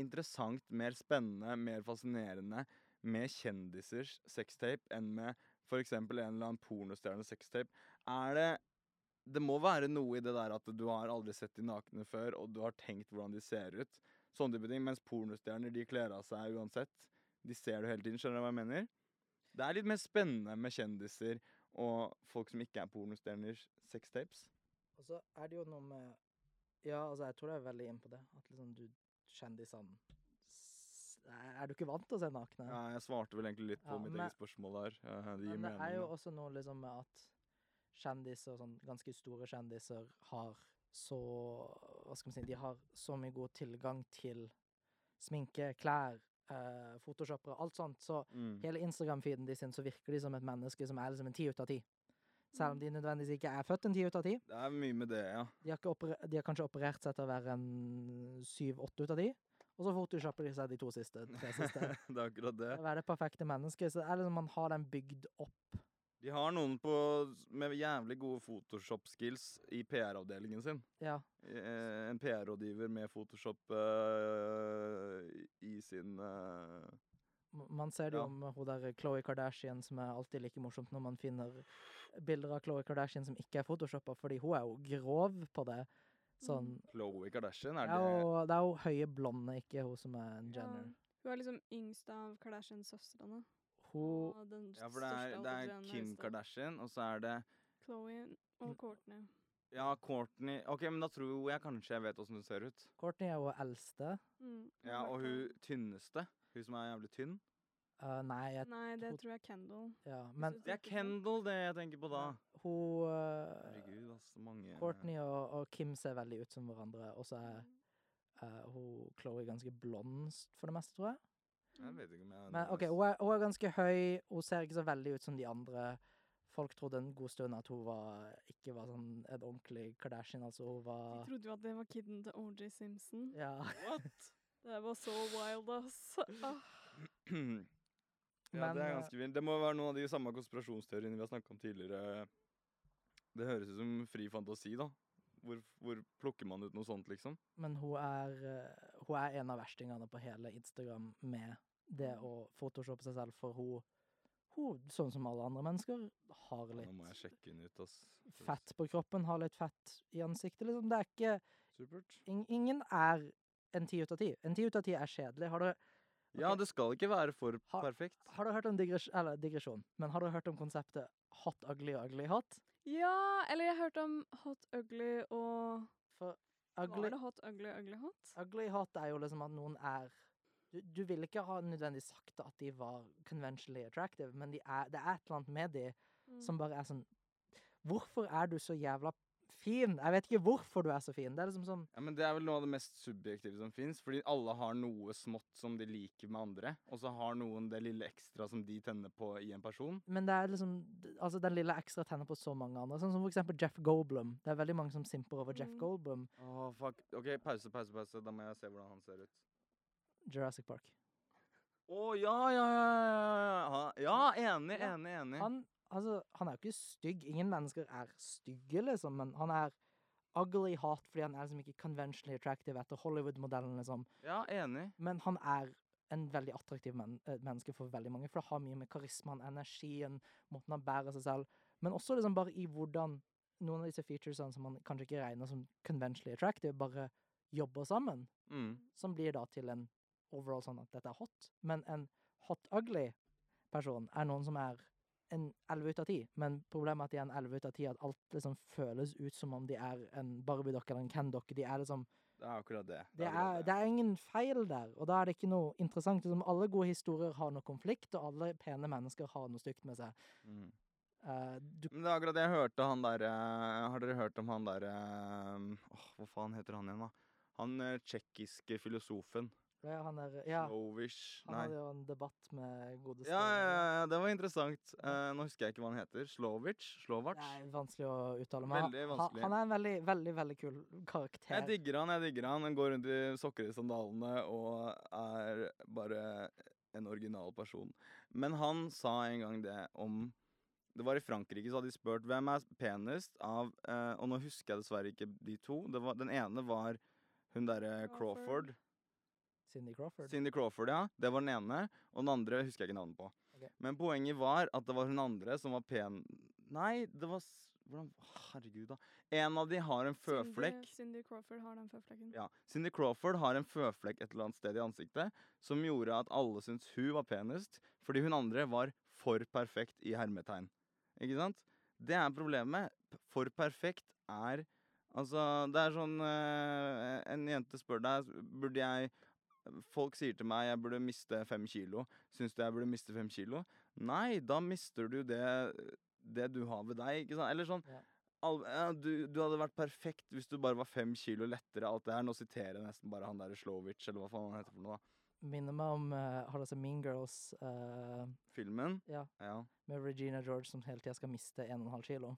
interessant, mer spennende, mer fascinerende med kjendisers sextape enn med eksempel en eller annen pornostjerne sextape? Er det, det må være noe i det der at du har aldri sett de nakne før, og du har tenkt hvordan de ser ut. Sånne type ting, mens pornostjerner, de kler av seg uansett. De ser du hele tiden, skjønner du hva jeg mener? Det er litt mer spennende med kjendiser og folk som ikke er pornostjerners sextapes. Og så er det jo noe med Ja, altså, jeg tror jeg er veldig inn på det. At liksom du Kjendisene Er du ikke vant til å se nakne? Ja, jeg svarte vel egentlig litt på Ja, mitt men- eget spørsmål der. Det gir Men det er jo også noe liksom med at kjendiser, sånn ganske store kjendiser, har så Hva skal man si De har så mye god tilgang til sminke, klær, eh, photoshoppere, alt sånt. Så Mm. hele Instagram-feeden de sin, så virker de som et menneske som er liksom en ti ut av ti. Selv om Mm. de nødvendigvis ikke er født en ti ut av ti. Det er mye med det, ja. De har, de har kanskje operert seg til å være en syv-åtte ut av ti. Og så photoshopper de seg de to siste. Tre siste. det er akkurat det. Å være det perfekte mennesket. Så det er liksom man har den bygd opp. De har noen på, med jævlig gode Photoshop-skills i PR-avdelingen sin. Ja. Eh, En PR-rådgiver med Photoshop uh, i sin uh, Man ser det jo Ja. om hun der Khloe Kardashian, som er alltid like morsomt når man finner bilder av Khloe Kardashian som ikke er photoshoppa, fordi hun er jo grov på det. Sånn Chloé Kardashian. Er ja, det og Det er jo høye blonde, ikke hun som er en Ja. Hun er liksom yngst av Kardashian-søstrene. Hun Ja, for det er, det er Kim. Kardashian, og så er det Chloe Mm. og Courtney. Ja, Courtney Ok, men da tror jeg kanskje jeg vet åssen hun ser ut. Courtney er jo eldste. Mm. Ja, Og hun tynneste. Hun som er jævlig tynn. Uh, nei, jeg, Nei, det tror- tror jeg er Kendal. ja. Men Det er Kendal, det jeg tenker på da. hun uh, Herregud, ass. Mange Courtney og, og Kim ser veldig ut som hverandre, og så er uh, hun Chloé ganske blond for det meste, tror jeg. Jeg vet ikke om jeg Men OK, hun er, hun er ganske høy. Hun ser ikke så veldig ut som de andre. Folk trodde en god stund at hun var, ikke var sånn en ordentlig Kardashian. Altså, hun De trodde jo at det var kiden til OJ Simpson. Ja. What? Det var så wild, ass. Ah. Ja, Men, det er eh, ganske vilt. Det må være noen av de samme konspirasjonsteoriene vi har snakka om tidligere. Det høres ut som fri fantasi, da. Hvor, hvor plukker man ut noe sånt, liksom? Men hun er, eh, hun er en av verstingene på hele Instagram med det å photoshoppe seg selv, for hun, hun sånn som alle andre mennesker, har litt nå må jeg sjekke henne ut, ass. fett på kroppen, har litt fett i ansiktet, liksom. Det er ikke Supert. In, Ingen er en ti ut av ti. En ti ut av ti er kjedelig. Har dere, Ja, det skal ikke være for Har- perfekt. har du hørt om digres, eller digresjon, men har du hørt om konseptet hot, ugly og ugly hot? Ja, eller jeg hørte om Hot Ugly og For Var det Hot Ugly Ugly Hot? ugly hot er jo liksom at noen er du, du vil ikke ha nødvendig sagt at de var conventionally attractive, men de er, det er et eller annet med de Mm. som bare er sånn Hvorfor er du så jævla fin? Jeg vet ikke hvorfor du er så fin. Det er liksom sånn Ja, men Det er vel noe av det mest subjektive som fins. Fordi alle har noe smått som de liker med andre. Og så har noen det lille ekstra som de tenner på i en person. Men det er liksom Altså, den lille ekstra tenner på så mange andre. Sånn som for eksempel Jeff Goldblum. Det er veldig mange som simper over Jeff Mm. Goldblum. Åh, fuck. Ok, pause, pause, pause. Da må jeg se hvordan han ser ut. Jurassic Park. Å, ja, ja, ja, ja, ja. Ja, enig, Ja, enig, enig. Han, altså, han er jo ikke stygg. Ingen mennesker er stygge, liksom, men han er ugly hot fordi han er liksom ikke conventionally attractive etter Hollywood-modellen, liksom. Ja, enig. Men han er en veldig attraktiv men eh, menneske for veldig mange, for det har mye med karismaen, energien, måten han bærer seg selv, men også liksom bare i hvordan noen av disse featuresene som man kanskje ikke regner som conventionally attractive, bare jobber sammen, Mm. som blir da til en overall sånn at dette er hot. Men en hot ugly person er noen som er en 11 ut av 10, men problemet er at de er en 11 ut av 10, at alt liksom føles ut som om de er en Barbie-dokke eller en Ken-dokke. De er liksom Det er akkurat det. det det, er, det er ingen feil der, og da er det ikke noe interessant. Liksom, alle gode historier har noe konflikt, og alle pene mennesker har noe stygt med seg. Mm. Uh, du, Men det er akkurat det jeg hørte han derre Har dere hørt om han derre Åh, hva faen heter han igjen, da? Han eh, tsjekkiske filosofen. Det er han der, ja, Snowish han Nei. hadde jo en debatt med godeste Ja, ja, ja, ja, det var interessant. Eh, nå husker jeg ikke hva han heter. Slovic? Slovac? Vanskelig å uttale, meg. han- Veldig vanskelig. han er en veldig, veldig veldig kul karakter. Jeg digger han, jeg digger han. Han går rundt i sokker i sandalene og er bare en original person. Men han sa en gang det om Det var i Frankrike, så hadde de spurt hvem er penest av eh, Og nå husker jeg dessverre ikke de to. Det var, den ene var hun derre Crawford. Crawford. Cindy Crawford. Cindy Crawford, ja. Det var den ene. Og den andre husker jeg ikke navnet på. Okay. Men poenget var at det var hun andre som var pen Nei, det var Hvordan Herregud, da. En av de har en føflekk. Cindy, Cindy Crawford har den føflekken. Ja. Cindy Crawford har en føflekk et eller annet sted i ansiktet som gjorde at alle syntes hun var penest, fordi hun andre var for perfekt i hermetegn. Ikke sant? Det er problemet. For perfekt er Altså, det er sånn eh, En jente spør deg Burde jeg Folk sier til meg jeg burde miste fem kilo. Syns du jeg burde miste fem kilo? Nei, da mister du det, det du har ved deg. ikke sant? Eller sånn Ja. Al du, du hadde vært perfekt hvis du bare var fem kilo lettere. alt det her. Nå siterer jeg nesten bare han der Slovic, eller hva faen han heter for noe. da. Minner meg om uh, Har du sett Mean Girls Uh, Filmen. Ja. ja. med Regina George som hele tida skal miste 1,5 kilo?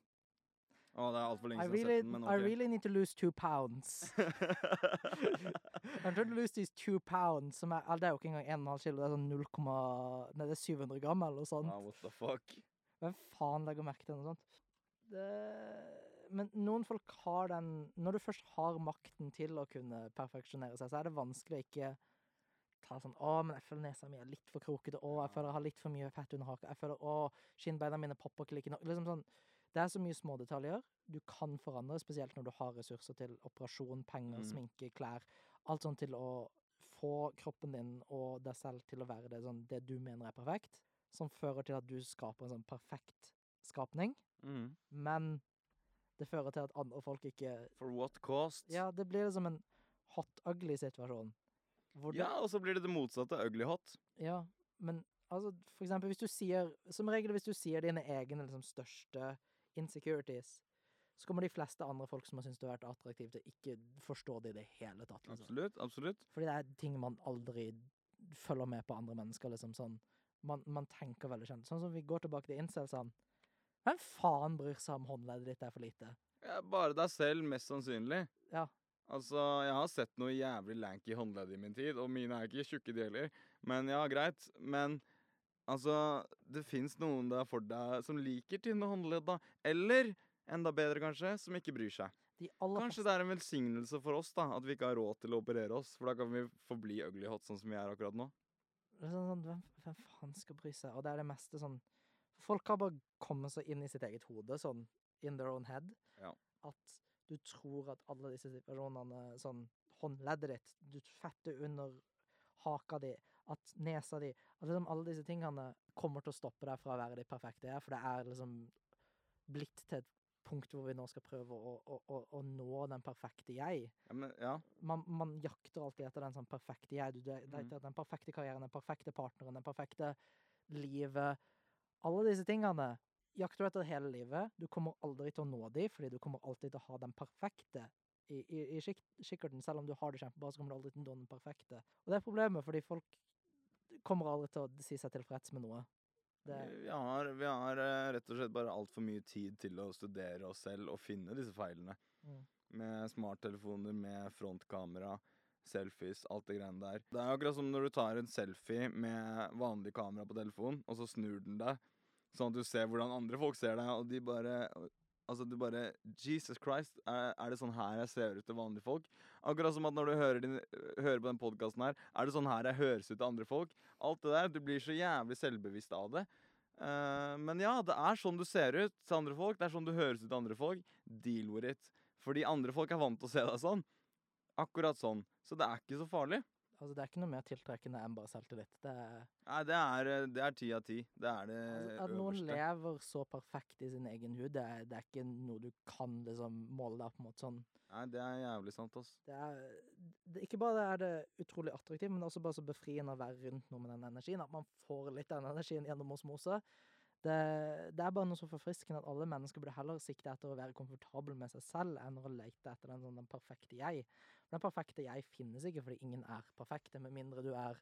Å, det er altfor lenge I siden jeg har really, sett den, men I really need to lose two pounds. I'm trying to lose these two pounds, som er, det er jo ikke engang 1,5 kilo, det er sånn 0, nei, det er 700 gram eller noe sånt. ah, what the fuck? Hvem faen legger merke til noe sånt? Det, men noen folk har den Når du først har makten til å kunne perfeksjonere seg, så er det vanskelig å ikke ta sånn Å, men jeg føler nesa mi er litt for krokete. Å, jeg føler jeg har litt for mye fett under haka. Jeg føler Å, skinnbeina mine popper ikke like nok. Liksom sånn Det er så mye smådetaljer du kan forandre, spesielt når du har ressurser til operasjon, penger, Mm. sminke, klær. Alt sånn til å få kroppen din og deg selv til å være det, sånn, det du mener er perfekt. Som fører til at du skaper en sånn perfekt skapning. Mm. Men det fører til at andre folk ikke For what cost? Ja, det blir liksom en hot ugly situasjon. Hvor Ja, og så blir det det motsatte. Ugly hot. ja, men altså, for eksempel hvis du sier Som regel hvis du sier dine egne liksom, største insecurities, så kommer de fleste andre folk som har syntes det har vært attraktivt, til ikke forstå det i det hele tatt. Liksom. Absolutt. absolutt. Fordi det er ting man aldri følger med på andre mennesker, liksom sånn. Man, man tenker veldig kjent. Sånn som vi går tilbake til incelsene. Hvem faen bryr seg om håndleddet ditt er for lite? Ja, bare deg selv, mest sannsynlig. Ja. Altså, jeg har sett noe jævlig lanky håndledd i min tid, og mine er ikke tjukke de heller. Men ja, greit. Men altså, det fins noen der for deg som liker tynne håndledd, da. Eller enda bedre, kanskje, som ikke bryr seg. Kanskje det er en velsignelse for oss da, at vi ikke har råd til å operere oss. For da kan vi forbli ugly hot sånn som vi er akkurat nå. Det sånn, sånn, hvem, hvem faen skal bry seg? Og det er det meste sånn Folk har bare kommet seg inn i sitt eget hode, sånn in their own head, Ja. at du tror at alle disse situasjonene Sånn håndleddet ditt, du fetter under haka di, at nesa di At liksom alle disse tingene kommer til å stoppe deg fra å være det perfekte jeg er, for det er liksom blitt til et punkt hvor vi nå skal prøve å, å, å, å nå den perfekte jeg Ja, men, ja. man, man jakter alltid etter den sånn perfekte jeg. Du det- det er Mm. den perfekte karrieren, den perfekte partneren, den perfekte livet. Alle disse tingene jakter du etter hele livet. Du kommer aldri til å nå de, fordi du kommer alltid til å ha den perfekte i, i, i kikkerten. Selv om du har det kjempebra, så kommer du aldri til å nå den perfekte. Og det er problemet, fordi folk kommer aldri til å si seg tilfreds med noe. Det, Vi har, vi har eh, rett og slett bare altfor mye tid til å studere oss selv og finne disse feilene. Mm. Med smarttelefoner, med frontkamera, selfies, alt det greiene der. Det er akkurat som når du tar en selfie med vanlig kamera på telefonen, og så snur den deg, sånn at du ser hvordan andre folk ser deg, og de bare Altså, du bare Jesus Christ, er, er det sånn her jeg ser ut til vanlige folk? Akkurat som at når du hører, din, hører på den podkasten her, er det sånn her jeg høres ut til andre folk? Alt det der. Du blir så jævlig selvbevisst av det. Uh, men ja, det er sånn du ser ut til andre folk. Det er sånn du høres ut til andre folk. Deal with it. Fordi andre folk er vant til å se deg sånn. Akkurat sånn. Så det er ikke så farlig. Altså, det er ikke noe mer tiltrekkende enn bare selvtillit. Det er, Nei, det er, eh, det er ti av ti. Det er det altså, at noen lever så perfekt i sin egen hud, det er, det er ikke noe du kan liksom måle deg på en måte sånn. Nei, det er jævlig sant, ass. det er, det, ikke bare er det utrolig attraktivt, men også bare så befriende å være rundt noe med den energien. At man får litt den energien gjennom osmose. Det, det er bare noe så forfriskende at alle mennesker burde heller sikte etter å være komfortabel med seg selv enn å lete etter den, sånn, den perfekte jeg. For den perfekte jeg finnes ikke, fordi ingen er perfekte, med mindre du er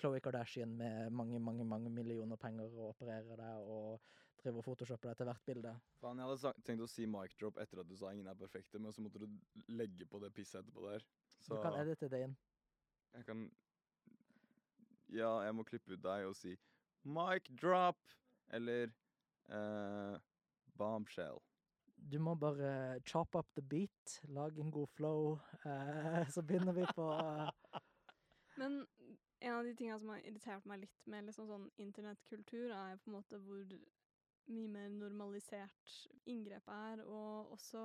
Khloe Kardashian med mange, mange mange millioner penger og opererer deg og driver og photoshopper deg til hvert bilde. Faen, jeg hadde tenkt å si mic drop etter at du sa ingen er perfekte, men så måtte du legge på det pisset etterpå der. Så Du kan edite det inn. jeg kan Ja, jeg må klippe ut deg og si mic drop eller eh, bombshell. Du må bare chop up the beat, lage en god flow, eh, så begynner vi på eh, Men en av de tingene som har irritert meg litt med liksom sånn internettkultur, er på en måte hvor mye mer normalisert inngrepet er, og også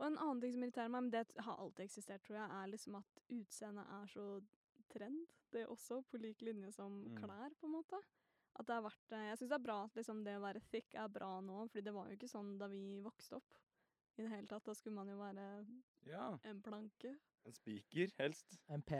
Og en annen ting som irriterer meg, men det har alltid eksistert, tror jeg, er liksom at utseendet er så trend, det er også, på lik linje som Mm. klær, på en måte. At det har vært eh, Jeg syns det er bra at liksom det å være thick er bra nå, fordi det var jo ikke sånn da vi vokste opp. i det hele tatt. Da skulle man jo være Ja. en planke. En spiker, helst. En P.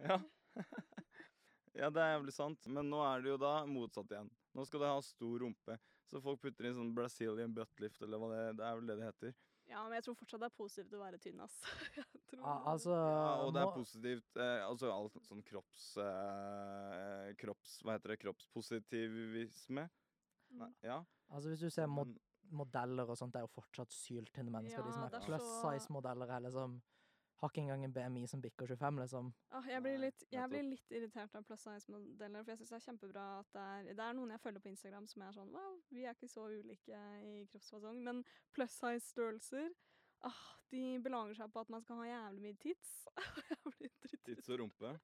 Ja. ja, det er jævlig sant. Men nå er det jo da motsatt igjen. Nå skal det ha stor rumpe. Så folk putter inn sånn Brazilian buttlift, eller hva det Det er vel det det heter. Ja, men jeg tror fortsatt det er positivt å være tynn, ass. Tror altså Ja, og det er positivt eh, Altså alt sånn kropps... Eh, kropps... Hva heter det? Kroppspositivisme? Nei, ja. Altså Hvis du ser mod modeller og sånt, det er jo fortsatt syltynne mennesker. de som er er plus så- size-modeller, er liksom Har ikke engang en BMI som bikker 25, liksom. Ah, jeg, blir litt, jeg blir litt irritert av plus size-modeller, for jeg syns det er kjempebra at det er Det er noen jeg følger på Instagram som er sånn Wow, vi er ikke så ulike i kroppsfasong, men plus size-størrelser ah, De belager seg på at man skal ha jævlig mye tits. jeg blir dritt. Tits og rumpe.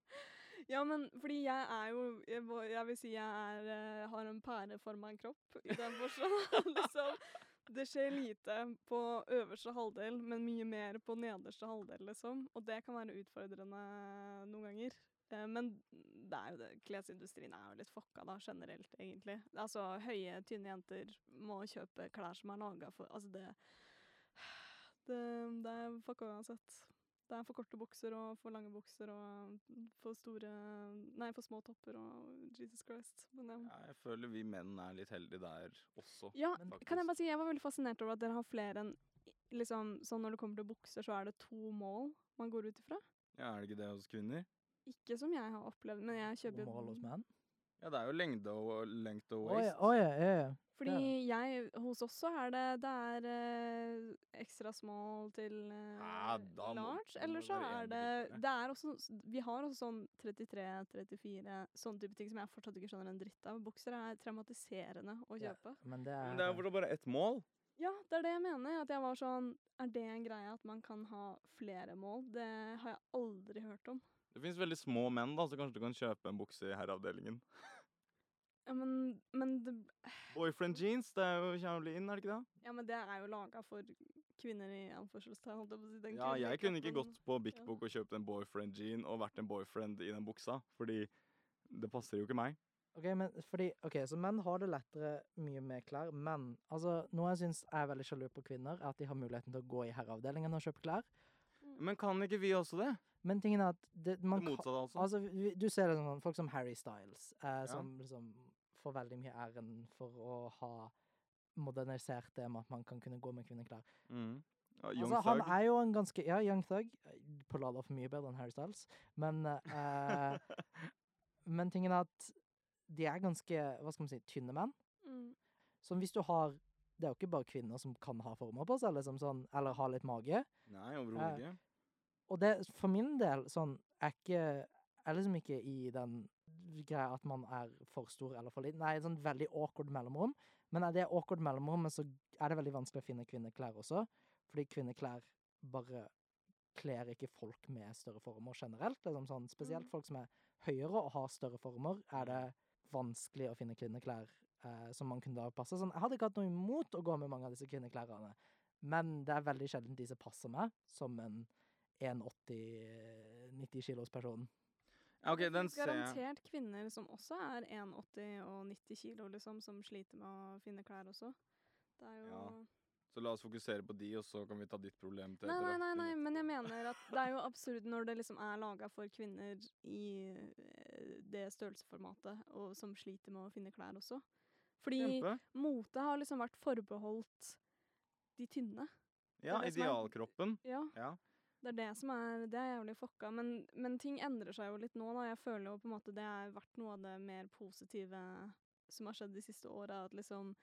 Ja, men fordi jeg er jo Jeg, jeg vil si jeg er, eh, har en pæreforma kropp i den forstand. liksom. Det skjer lite på øverste halvdel, men mye mer på nederste halvdel, liksom. Og det kan være utfordrende noen ganger. Eh, Men det er jo det. Klesindustrien er jo litt fucka da, generelt, egentlig. Altså, høye, tynne jenter må kjøpe klær som er laga for Altså, det det, det er fucka uansett. Det er for korte bukser og for lange bukser og for store Nei, for små topper og Jesus Christ. Men ja. Ja, jeg føler vi menn er litt heldige der også. Ja, faktisk. kan jeg bare si, jeg var veldig fascinert over at dere har flere enn liksom, sånn Når det kommer til bukser, så er det to mål man går ut ifra. Ja, Er det ikke det hos kvinner? Ikke som jeg har opplevd, men jeg kjøper Moral hos menn. Ja, det er jo lengde og length og ja, waist. ja, ja, ja. Fordi jeg, hos oss så er det Det er eh, ekstra small til eh, Ja, da må- large. da må Eller det så er det butikk, Det er også Vi har også sånn 33, 34, sånne type ting som jeg fortsatt ikke skjønner en dritt av. Bukser er traumatiserende å Ja. kjøpe. Men det er, Men det er jo fortsatt bare ett mål. Ja, det er det jeg mener. At jeg var sånn Er det en greie at man kan ha flere mål? Det har jeg aldri hørt om. Det fins veldig små menn, da, så kanskje du kan kjøpe en bukse i herreavdelingen. Ja, men, men det Boyfriend jeans, det er jo jævlig inn, er det ikke det? Ja, men det er jo laga for kvinner i anførselstegn. holdt jeg på å si. Den Ja, jeg kunne ikke gått på Big ja. Bok og kjøpt en boyfriend jean og vært en boyfriend i den buksa, fordi det passer jo ikke meg. Ok, men fordi, ok, Så menn har det lettere mye med klær, men altså, noe jeg syns er veldig sjalu på kvinner, er at de har muligheten til å gå i herreavdelingen og kjøpe klær. Men kan ikke vi også det? Men tingen er at det, man Det kan, motsatte, altså. Altså, vi- du ser det sånn, folk som Harry Styles, eh, Ja. som liksom får veldig mye æren for å ha modernisert det med at man kan kunne gå med kvinneklær. Mm. Ja, Altså, han er jo en ganske Ja, Young Thug. eh, På Lala for mye bedre enn Harry Styles. Men eh, Men tingen er at de er ganske, hva skal man si, tynne menn. Mm. Så hvis du har Det er jo ikke bare kvinner som kan ha former på seg, liksom sånn, eller ha litt mage. Nei, overhodet ikke. Og det, for min del, sånn, er ikke Er liksom ikke i den greia at man er for stor eller for liten. Nei, sånn veldig awkward mellomrom. Men er det awkward mellomrommet, så er det veldig vanskelig å finne kvinneklær også. Fordi kvinneklær bare kler ikke folk med større former generelt. Liksom sånn, spesielt Mm. folk som er høyere og har større former, er det vanskelig å finne kvinneklær eh, som man kunne da passe. Sånn, jeg hadde ikke hatt noe imot å gå med mange av disse kvinneklærne, men det er veldig sjelden de som passer meg, som en 1,80-90 kilos person. Ja, OK, den ser jeg. garantert kvinner som også er 1,80 og 90 kilo, liksom, som sliter med å finne klær også. Det er jo Ja. Så la oss fokusere på de, og så kan vi ta ditt problem til Nei, nei, nei, nei, men jeg mener at det er jo absurd når det liksom er laga for kvinner i eh, det størrelsesformatet, og som sliter med å finne klær også. Fordi mote har liksom vært forbeholdt de tynne. Ja, idealkroppen. Ja, Ja. Det er det som er Det er jævlig fucka. Men, men ting endrer seg jo litt nå, da. Jeg føler jo på en måte det har vært noe av det mer positive som har skjedd de siste åra. At liksom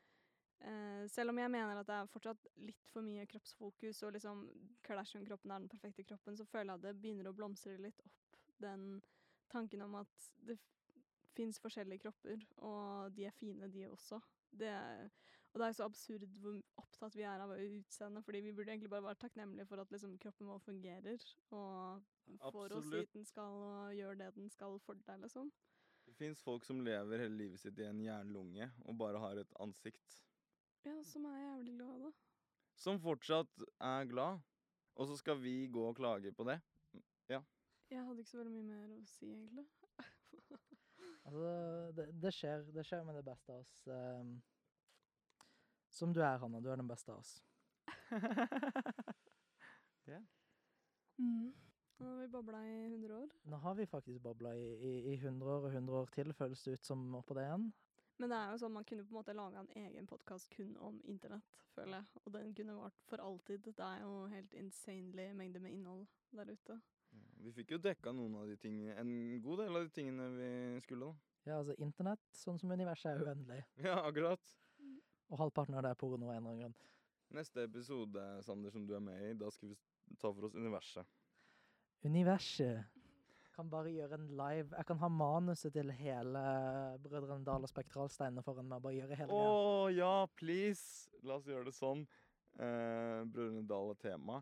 eh, Selv om jeg mener at det er fortsatt litt for mye kroppsfokus, og liksom Kardashian-kroppen er den perfekte kroppen, så føler jeg at det begynner å blomstre litt opp den tanken om at det fins forskjellige kropper, og de er fine, de også. Det er, og det er så absurd hvor opptatt vi er av utseendet, fordi vi burde egentlig bare være takknemlige for at liksom, kroppen vår fungerer, og får oss dit den skal, og gjør det den skal for deg, liksom. Det fins folk som lever hele livet sitt i en jernlunge og bare har et ansikt. Ja, som er jævlig glad, da. Som fortsatt er glad. Og så skal vi gå og klage på det. Jeg hadde ikke så veldig mye mer å si, egentlig. Altså, det, det, skjer, det skjer med det beste av oss. ehm, som du er, Hanna. Du er den beste av oss. Mm. Nå har vi babla i 100 år. Nå har vi faktisk babla i, i, i 100 år og 100 år til, føles det ut som oppå det igjen. Men det er jo sånn man kunne på en måte laga en egen podkast kun om internett, føler jeg. Og den kunne vart for alltid. Det er jo helt insanely mengde med innhold der ute. Vi fikk jo dekka noen av de tingene, en god del av de tingene vi skulle, da. Ja, altså internett, sånn som universet er uendelig. Ja, akkurat. Og halvparten av det er porno av en eller annen grunn. Neste episode, Sander, som du er med i, da skal vi ta for oss universet. Universet kan bare gjøre en live Jeg kan ha manuset til hele Brødrene Dal og Spektralsteinene foran meg bare gjøre hele Å oh, ja, please! La oss gjøre det sånn. Eh, Brødrene Dal er tema.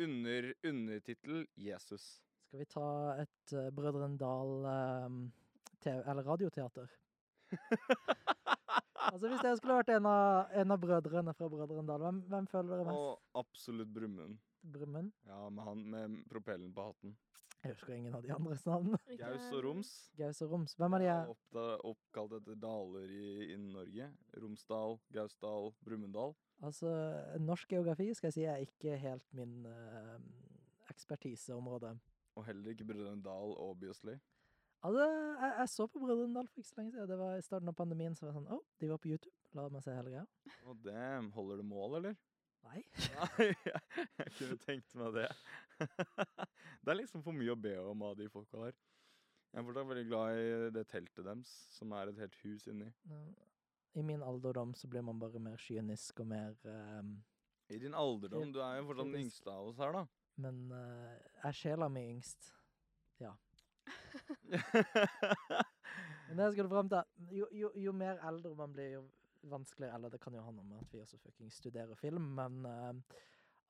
Under undertittel Jesus. Skal vi ta et uh, Brødrene Dal um, eller radioteater? altså Hvis jeg skulle vært en av, en av brødrene fra Brødrene Dal, hvem, hvem føler dere mest? Og absolutt Brumund. Brumund? Ja, med han med propellen på hatten. Jeg husker ingen av de andres navn. Gaus og Roms. Gaus og Roms. Hvem er de Ja, oppkalt etter daler i, i Norge. Romsdal, Gausdal, Brumunddal. Altså, norsk geografi skal jeg si er ikke helt min uh, ekspertiseområde. Og heller ikke Brødrene Dal, obviously. Altså, jeg, jeg så på Brødrene Dal for ikke så lenge siden. Det var i starten av pandemien, så var jeg sånn Å, de var på YouTube. La meg se hele greia. Og damn, holder du mål, eller? Nei. Nei, jeg, jeg kunne tenkt meg det. det er liksom for mye å be om av de folka der. Jeg er fortsatt veldig glad i det teltet deres, som er et helt hus inni. I min alderdom så blir man bare mer kynisk og mer um, I din alderdom, du er jo fortsatt den yngste av oss her, da. Men uh, er sjela mi yngst? Men det jeg skulle fram til jo, jo, jo mer eldre man blir, jo vanskeligere Eller det kan jo handle om at vi også fucking studerer film, men uh,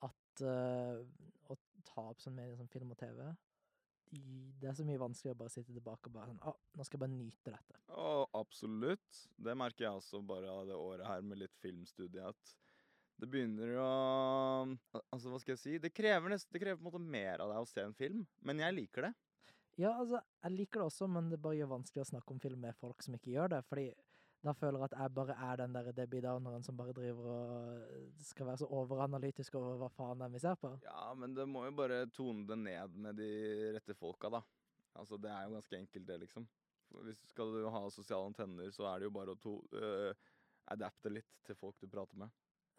at uh, å ta opp sånn medier som film og TV Det er så mye vanskeligere å bare sitte tilbake og bare sånn Å, nå skal jeg bare nyte dette. Å, absolutt. Det merker jeg også bare av det året her med litt filmstudie, at det begynner å Altså, hva skal jeg si? Det krever, nest, det krever på en måte mer av deg å se en film, men jeg liker det. Ja, altså, jeg liker det også, men det bare gjør vanskelig å snakke om film med folk som ikke gjør det. Fordi da føler jeg at jeg bare er den der Debbie Downeren som bare driver og skal være så overanalytisk over hva faen er vi ser på. Ja, men det må jo bare tone det ned med de rette folka, da. Altså, det er jo ganske enkelt, det, liksom. Hvis hvis skal du ha sosiale antenner, så er det jo bare å to, uh, adapte litt til folk du prater med.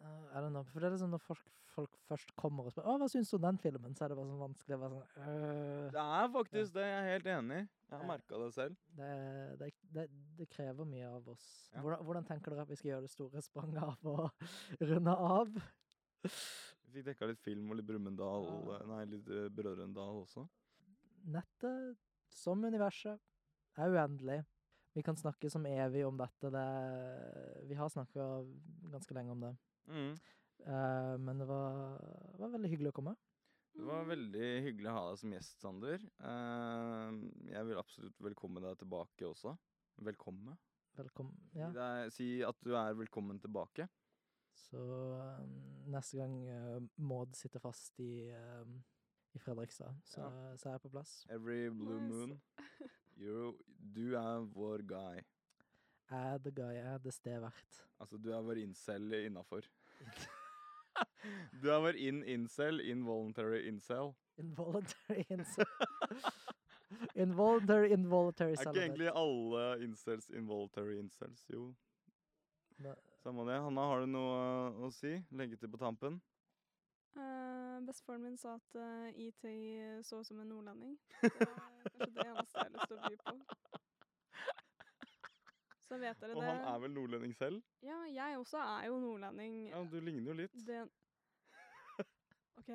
I don't know, for det er sånn når folk, folk først kommer og spør 'Å, hva syns du om den filmen?' så er det bare sånn vanskelig å være sånn øh, Det er faktisk det, jeg er helt enig. Jeg har Ja. merka det selv. det, det, det, det krever mye av oss. Ja. Hvordan, hvordan tenker dere at vi skal gjøre det store spranget av å runde av? Vi fikk dekka litt film og litt Brumunddal, Ja. nei, litt uh, Brødrendal også. Nettet, som universet, er uendelig. Vi kan snakke som evig om dette. Det, vi har snakka ganske lenge om det. Mm. Uh, men det var, var veldig hyggelig å komme. Det var veldig hyggelig å ha deg som gjest, Sander. Uh, jeg vil absolutt velkomme deg tilbake også. Velkomme. Velkommen. Ja. deg, si at du er velkommen tilbake. Så uh, neste gang uh, Maud sitter fast i, i Fredrikstad, så, så er jeg på plass. Every blue moon. You're, du er vår guy. Er the guy, jeg er det sted verdt. Altså, du er vår incel innafor. du er vår in-incel, involuntary incel. Involuntary incel. Involuntary, involuntary Er ikke egentlig alle incels involuntary incels? Jo, Ne- samme det. Hanna, har du noe å si? Legge til på tampen? Uh, Bestefaren min sa at uh, IT så ut som en nordlending. Det er kanskje det eneste jeg har lyst til å by på. Så vet dere Og han er vel nordlending selv? Ja, jeg også er jo nordlending. Ja, du ligner jo litt. Det OK,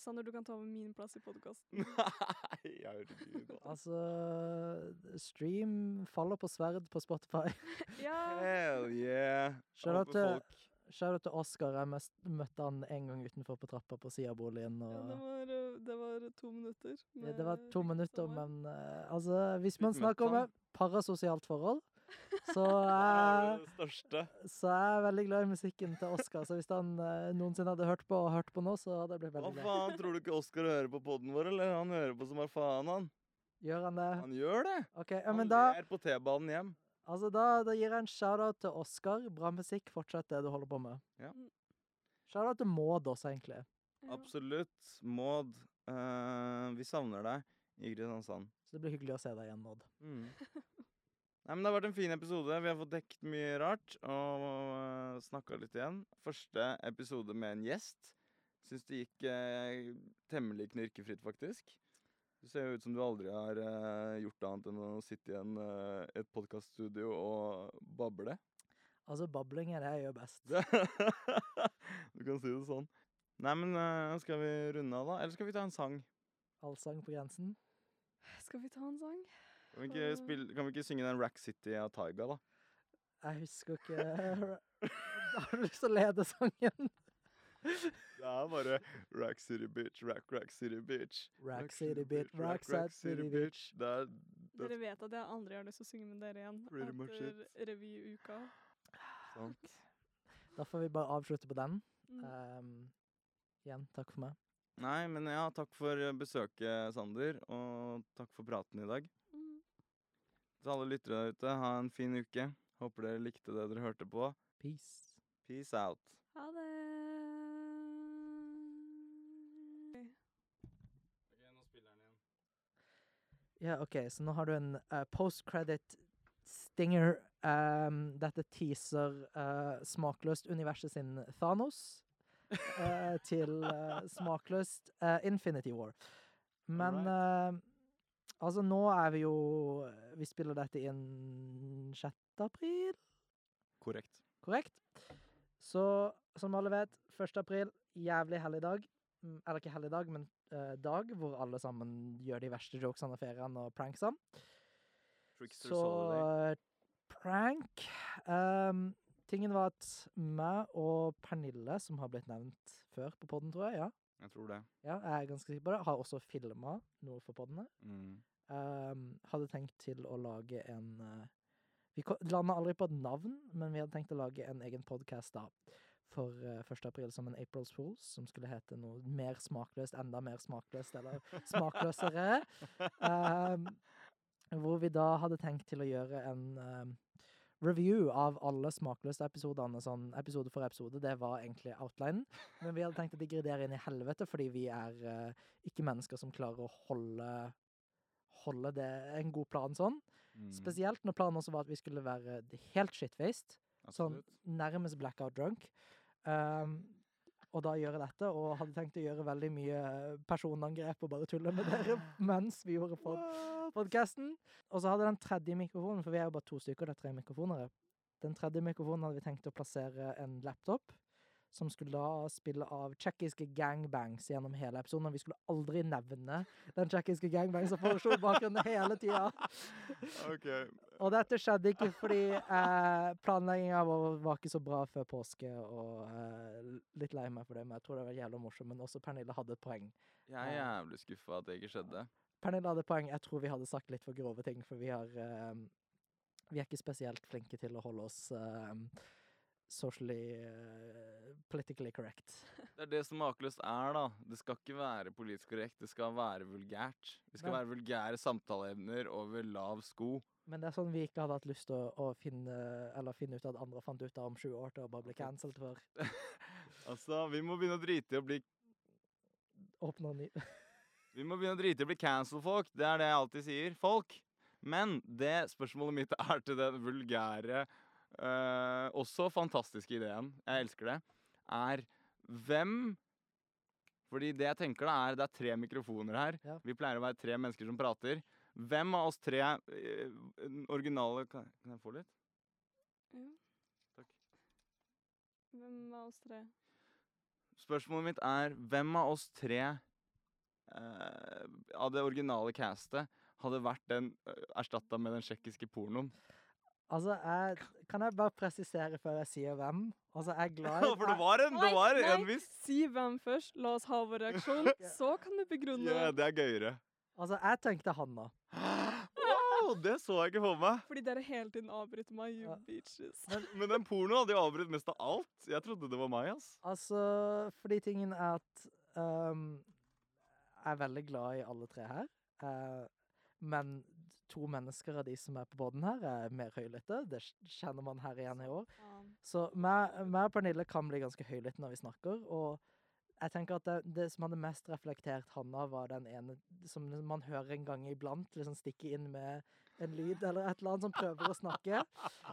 Sander, du kan ta over min plass i podkasten. Nei, herregud. det. Altså Stream faller på sverd på Spotify. Ja! Hell yeah. Shout out til, folk- shout out til Oskar. Jeg mest, møtte han en gang utenfor på trappa på sida av boligen. ja det, var, det var to minutter. ja, det var to minutter, sammen. men eh, altså Hvis man snakker om et parasosialt forhold, så jeg, så er veldig glad i musikken til Oskar. Så hvis han eh, noensinne hadde hørt på og hørt på nå, så hadde jeg blitt veldig glad. faen, tror du ikke Oskar hører på podden vår, eller? Han hører på som er faen, han. Gjør han det? Han gjør det. Okay, ja, Han men da, ler på T-banen hjem. altså da, da gir jeg en shout-out til Oskar. Bra musikk. Fortsett det du holder på med. Shout-out til Maud også, egentlig. Ja. Absolutt. Maud, uh, vi savner deg i Kristiansand. Så det blir hyggelig å se deg igjen, Maud. Mm. Nei, men Det har vært en fin episode. Vi har fått dekket mye rart og uh, snakka litt igjen. Første episode med en gjest. Syns det gikk uh, temmelig knirkefritt, faktisk. Det ser jo ut som du aldri har uh, gjort annet enn å sitte i en, uh, et podkaststudio og bable. Altså, babling er det jeg gjør best. du kan si det sånn. Nei, men skal vi runde av, da? Eller skal vi ta en sang? Allsang på grensen. Skal vi ta en sang? Kan vi ikke, spille, kan vi ikke synge den Rack City av Taiga, da? Jeg husker ikke Har du lyst til å lede sangen? Det er bare Rack City Bitch, Rack Rack City Bitch. Rack City Bitch, Rack City Bitch. Det er det Dere vet at jeg aldri har lyst til å synge med dere igjen Pretty much etter revyuka. sant. Da får vi bare avslutte på den. Um, igjen, takk for meg. Nei, men ja, takk for besøket, Sander. Og takk for praten i dag. Til alle lyttere der ute, ha en fin uke. Håper dere likte det dere hørte på. Peace. Peace out. Ha det. Ok, nå spiller den igjen. Ja, OK, så nå har du en uh, post-credit stinger. Um, dette teaser uh, smakløst universet sin Thanos uh, til uh, smakløst uh, Infinity War. Men uh, altså, nå er vi jo Vi spiller dette inn 6. april, Korrekt. korrekt? Så som alle vet, 1. april, jævlig hellig dag. Mm, Eller ikke helligdag, men eh, dag hvor alle sammen gjør de verste jokesene og feriene og pranksene. Trickster Så Holiday. eh, prank um, Tingen var at meg og Pernille, som har blitt nevnt før på podden, tror jeg, ja, Jeg tror det. ja jeg er ganske sikker på det, har også filma noe for podene. Mm. Ehm, hadde tenkt til å lage en uh, Vi landa aldri på et navn, men vi hadde tenkt å lage en egen podkast da. For eh, 1. april som en April's Fools, som skulle hete noe mer smakløst, enda mer smakløst, eller smakløsere. um, hvor vi da hadde tenkt til å gjøre en ehm, review av alle smakløse episodene, sånn episode for episode. Det var egentlig outlinen. Men vi hadde tenkt å digredere inn i helvete, fordi vi er uh, ikke mennesker som klarer å holde holde det en god plan sånn. Mm. Spesielt når planen også var at vi skulle være helt shitfaced. Sånn nærmest blackout drunk. Um, og da gjøre dette, og hadde tenkt å gjøre veldig mye personangrep og bare tulle med dere mens vi gjorde pod podcasten. Og så hadde den tredje mikrofonen, for vi er jo bare to stykker, det er tre mikrofoner. Den tredje mikrofonen hadde vi tenkt å plassere en laptop, som skulle da spille av tsjekkiske gangbangs gjennom hele episoden. Og vi skulle aldri nevne den tsjekkiske gangbangs som foreslo bakgrunnen hele tida. Okay. Og dette skjedde ikke fordi eh, planlegginga vår var ikke så bra før påske, og eh, litt lei meg for det, men jeg tror det var jævlig morsomt. Men også Pernille hadde et poeng. Jeg er jævlig skuffa at det ikke skjedde. Pernille hadde poeng. Jeg tror vi hadde sagt litt for grove ting, for vi har eh, Vi er ikke spesielt flinke til å holde oss eh, socially uh, politically correct. Det er det som makeløst er, da. Det skal ikke være politisk korrekt, det skal være vulgært. Det skal Men- være vulgære samtaleevner over lav sko. Men det er sånn vi ikke hadde hatt lyst til å, å finne, eller finne ut at andre fant ut av om sju år til å bare bli cancelled for. Altså, vi må begynne å drite i å bli Åpne ny Vi må begynne å drite i å bli cancelled, folk. Det er det jeg alltid sier. Folk. Men det spørsmålet mitt er til den vulgære, eh, også fantastiske ideen, jeg elsker det, er hvem Fordi det jeg tenker da er, det er tre mikrofoner her. Ja. Vi pleier å være tre mennesker som prater. Hvem av oss tre uh, originale kan, kan jeg få litt? Ja. Takk. Hvem av oss tre? Spørsmålet mitt er hvem av oss tre uh, av det originale castet hadde vært den uh, erstatta med den tsjekkiske pornoen? Altså, jeg, kan jeg bare presisere før jeg sier hvem? Altså, jeg er glad i For det var en, det var en viss Si hvem først. La oss ha vår reaksjon. Så kan du begrunne. Ja, det er gøyere. Altså, jeg tenkte Hanna. Wow, det så jeg ikke for meg. Fordi dere hele tiden avbryter meg, you Ja. bitches. Men den pornoen hadde jo avbrutt mest av alt. Jeg trodde det var meg, ass. Altså, fordi tingen er at um, Jeg er veldig glad i alle tre her. Uh, men to mennesker av de som er på båten her, er mer høylytte. Det kjenner man her igjen i år. Så meg og Pernille kan bli ganske høylytte når vi snakker, og jeg tenker at det, det som hadde mest reflektert Hanna, var den ene som man hører en gang iblant, liksom stikke inn med en lyd eller et eller annet som prøver å snakke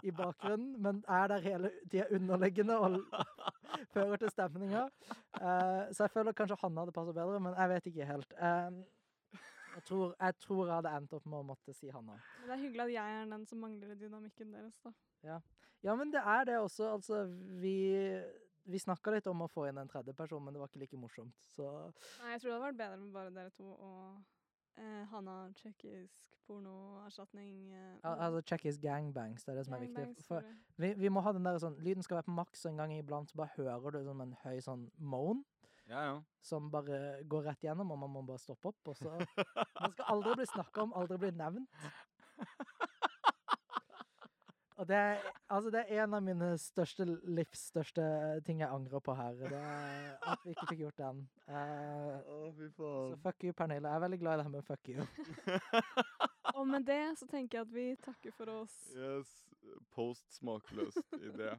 i bakgrunnen, men er der hele tida underliggende og fører til stemninga. Uh, så jeg føler kanskje Hanna hadde passet bedre, men jeg vet ikke helt. Eh, jeg, tror, jeg tror jeg hadde endt opp med å måtte si Hanna. Men det er hyggelig at jeg er den som mangler dynamikken deres, da. Ja, men det er det også. Altså, vi, vi snakka litt om å få inn en tredje person, men det var ikke like morsomt. Så Nei, jeg tror det hadde vært bedre med bare dere to og eh, Hanna tsjekkisk pornoerstatning. Eh, al altså, tsjekkisk gangbangs, det er det som er viktig. For vi, vi må ha den der sånn Lyden skal være på maks, og en gang iblant så bare hører du sånn en høy sånn moan. Ja, ja. som bare går rett gjennom, og man må bare stoppe opp. Og så Man skal aldri bli snakka om, aldri bli nevnt. Og det er, altså det er en av mine største livs største ting jeg angrer på her. Det er at vi ikke fikk gjort den. Eh, oh, fy så fuck you, Pernille. Jeg er veldig glad i det her med fuck you. Og med det så tenker jeg at vi takker for oss. Yes. Post smakløst idé.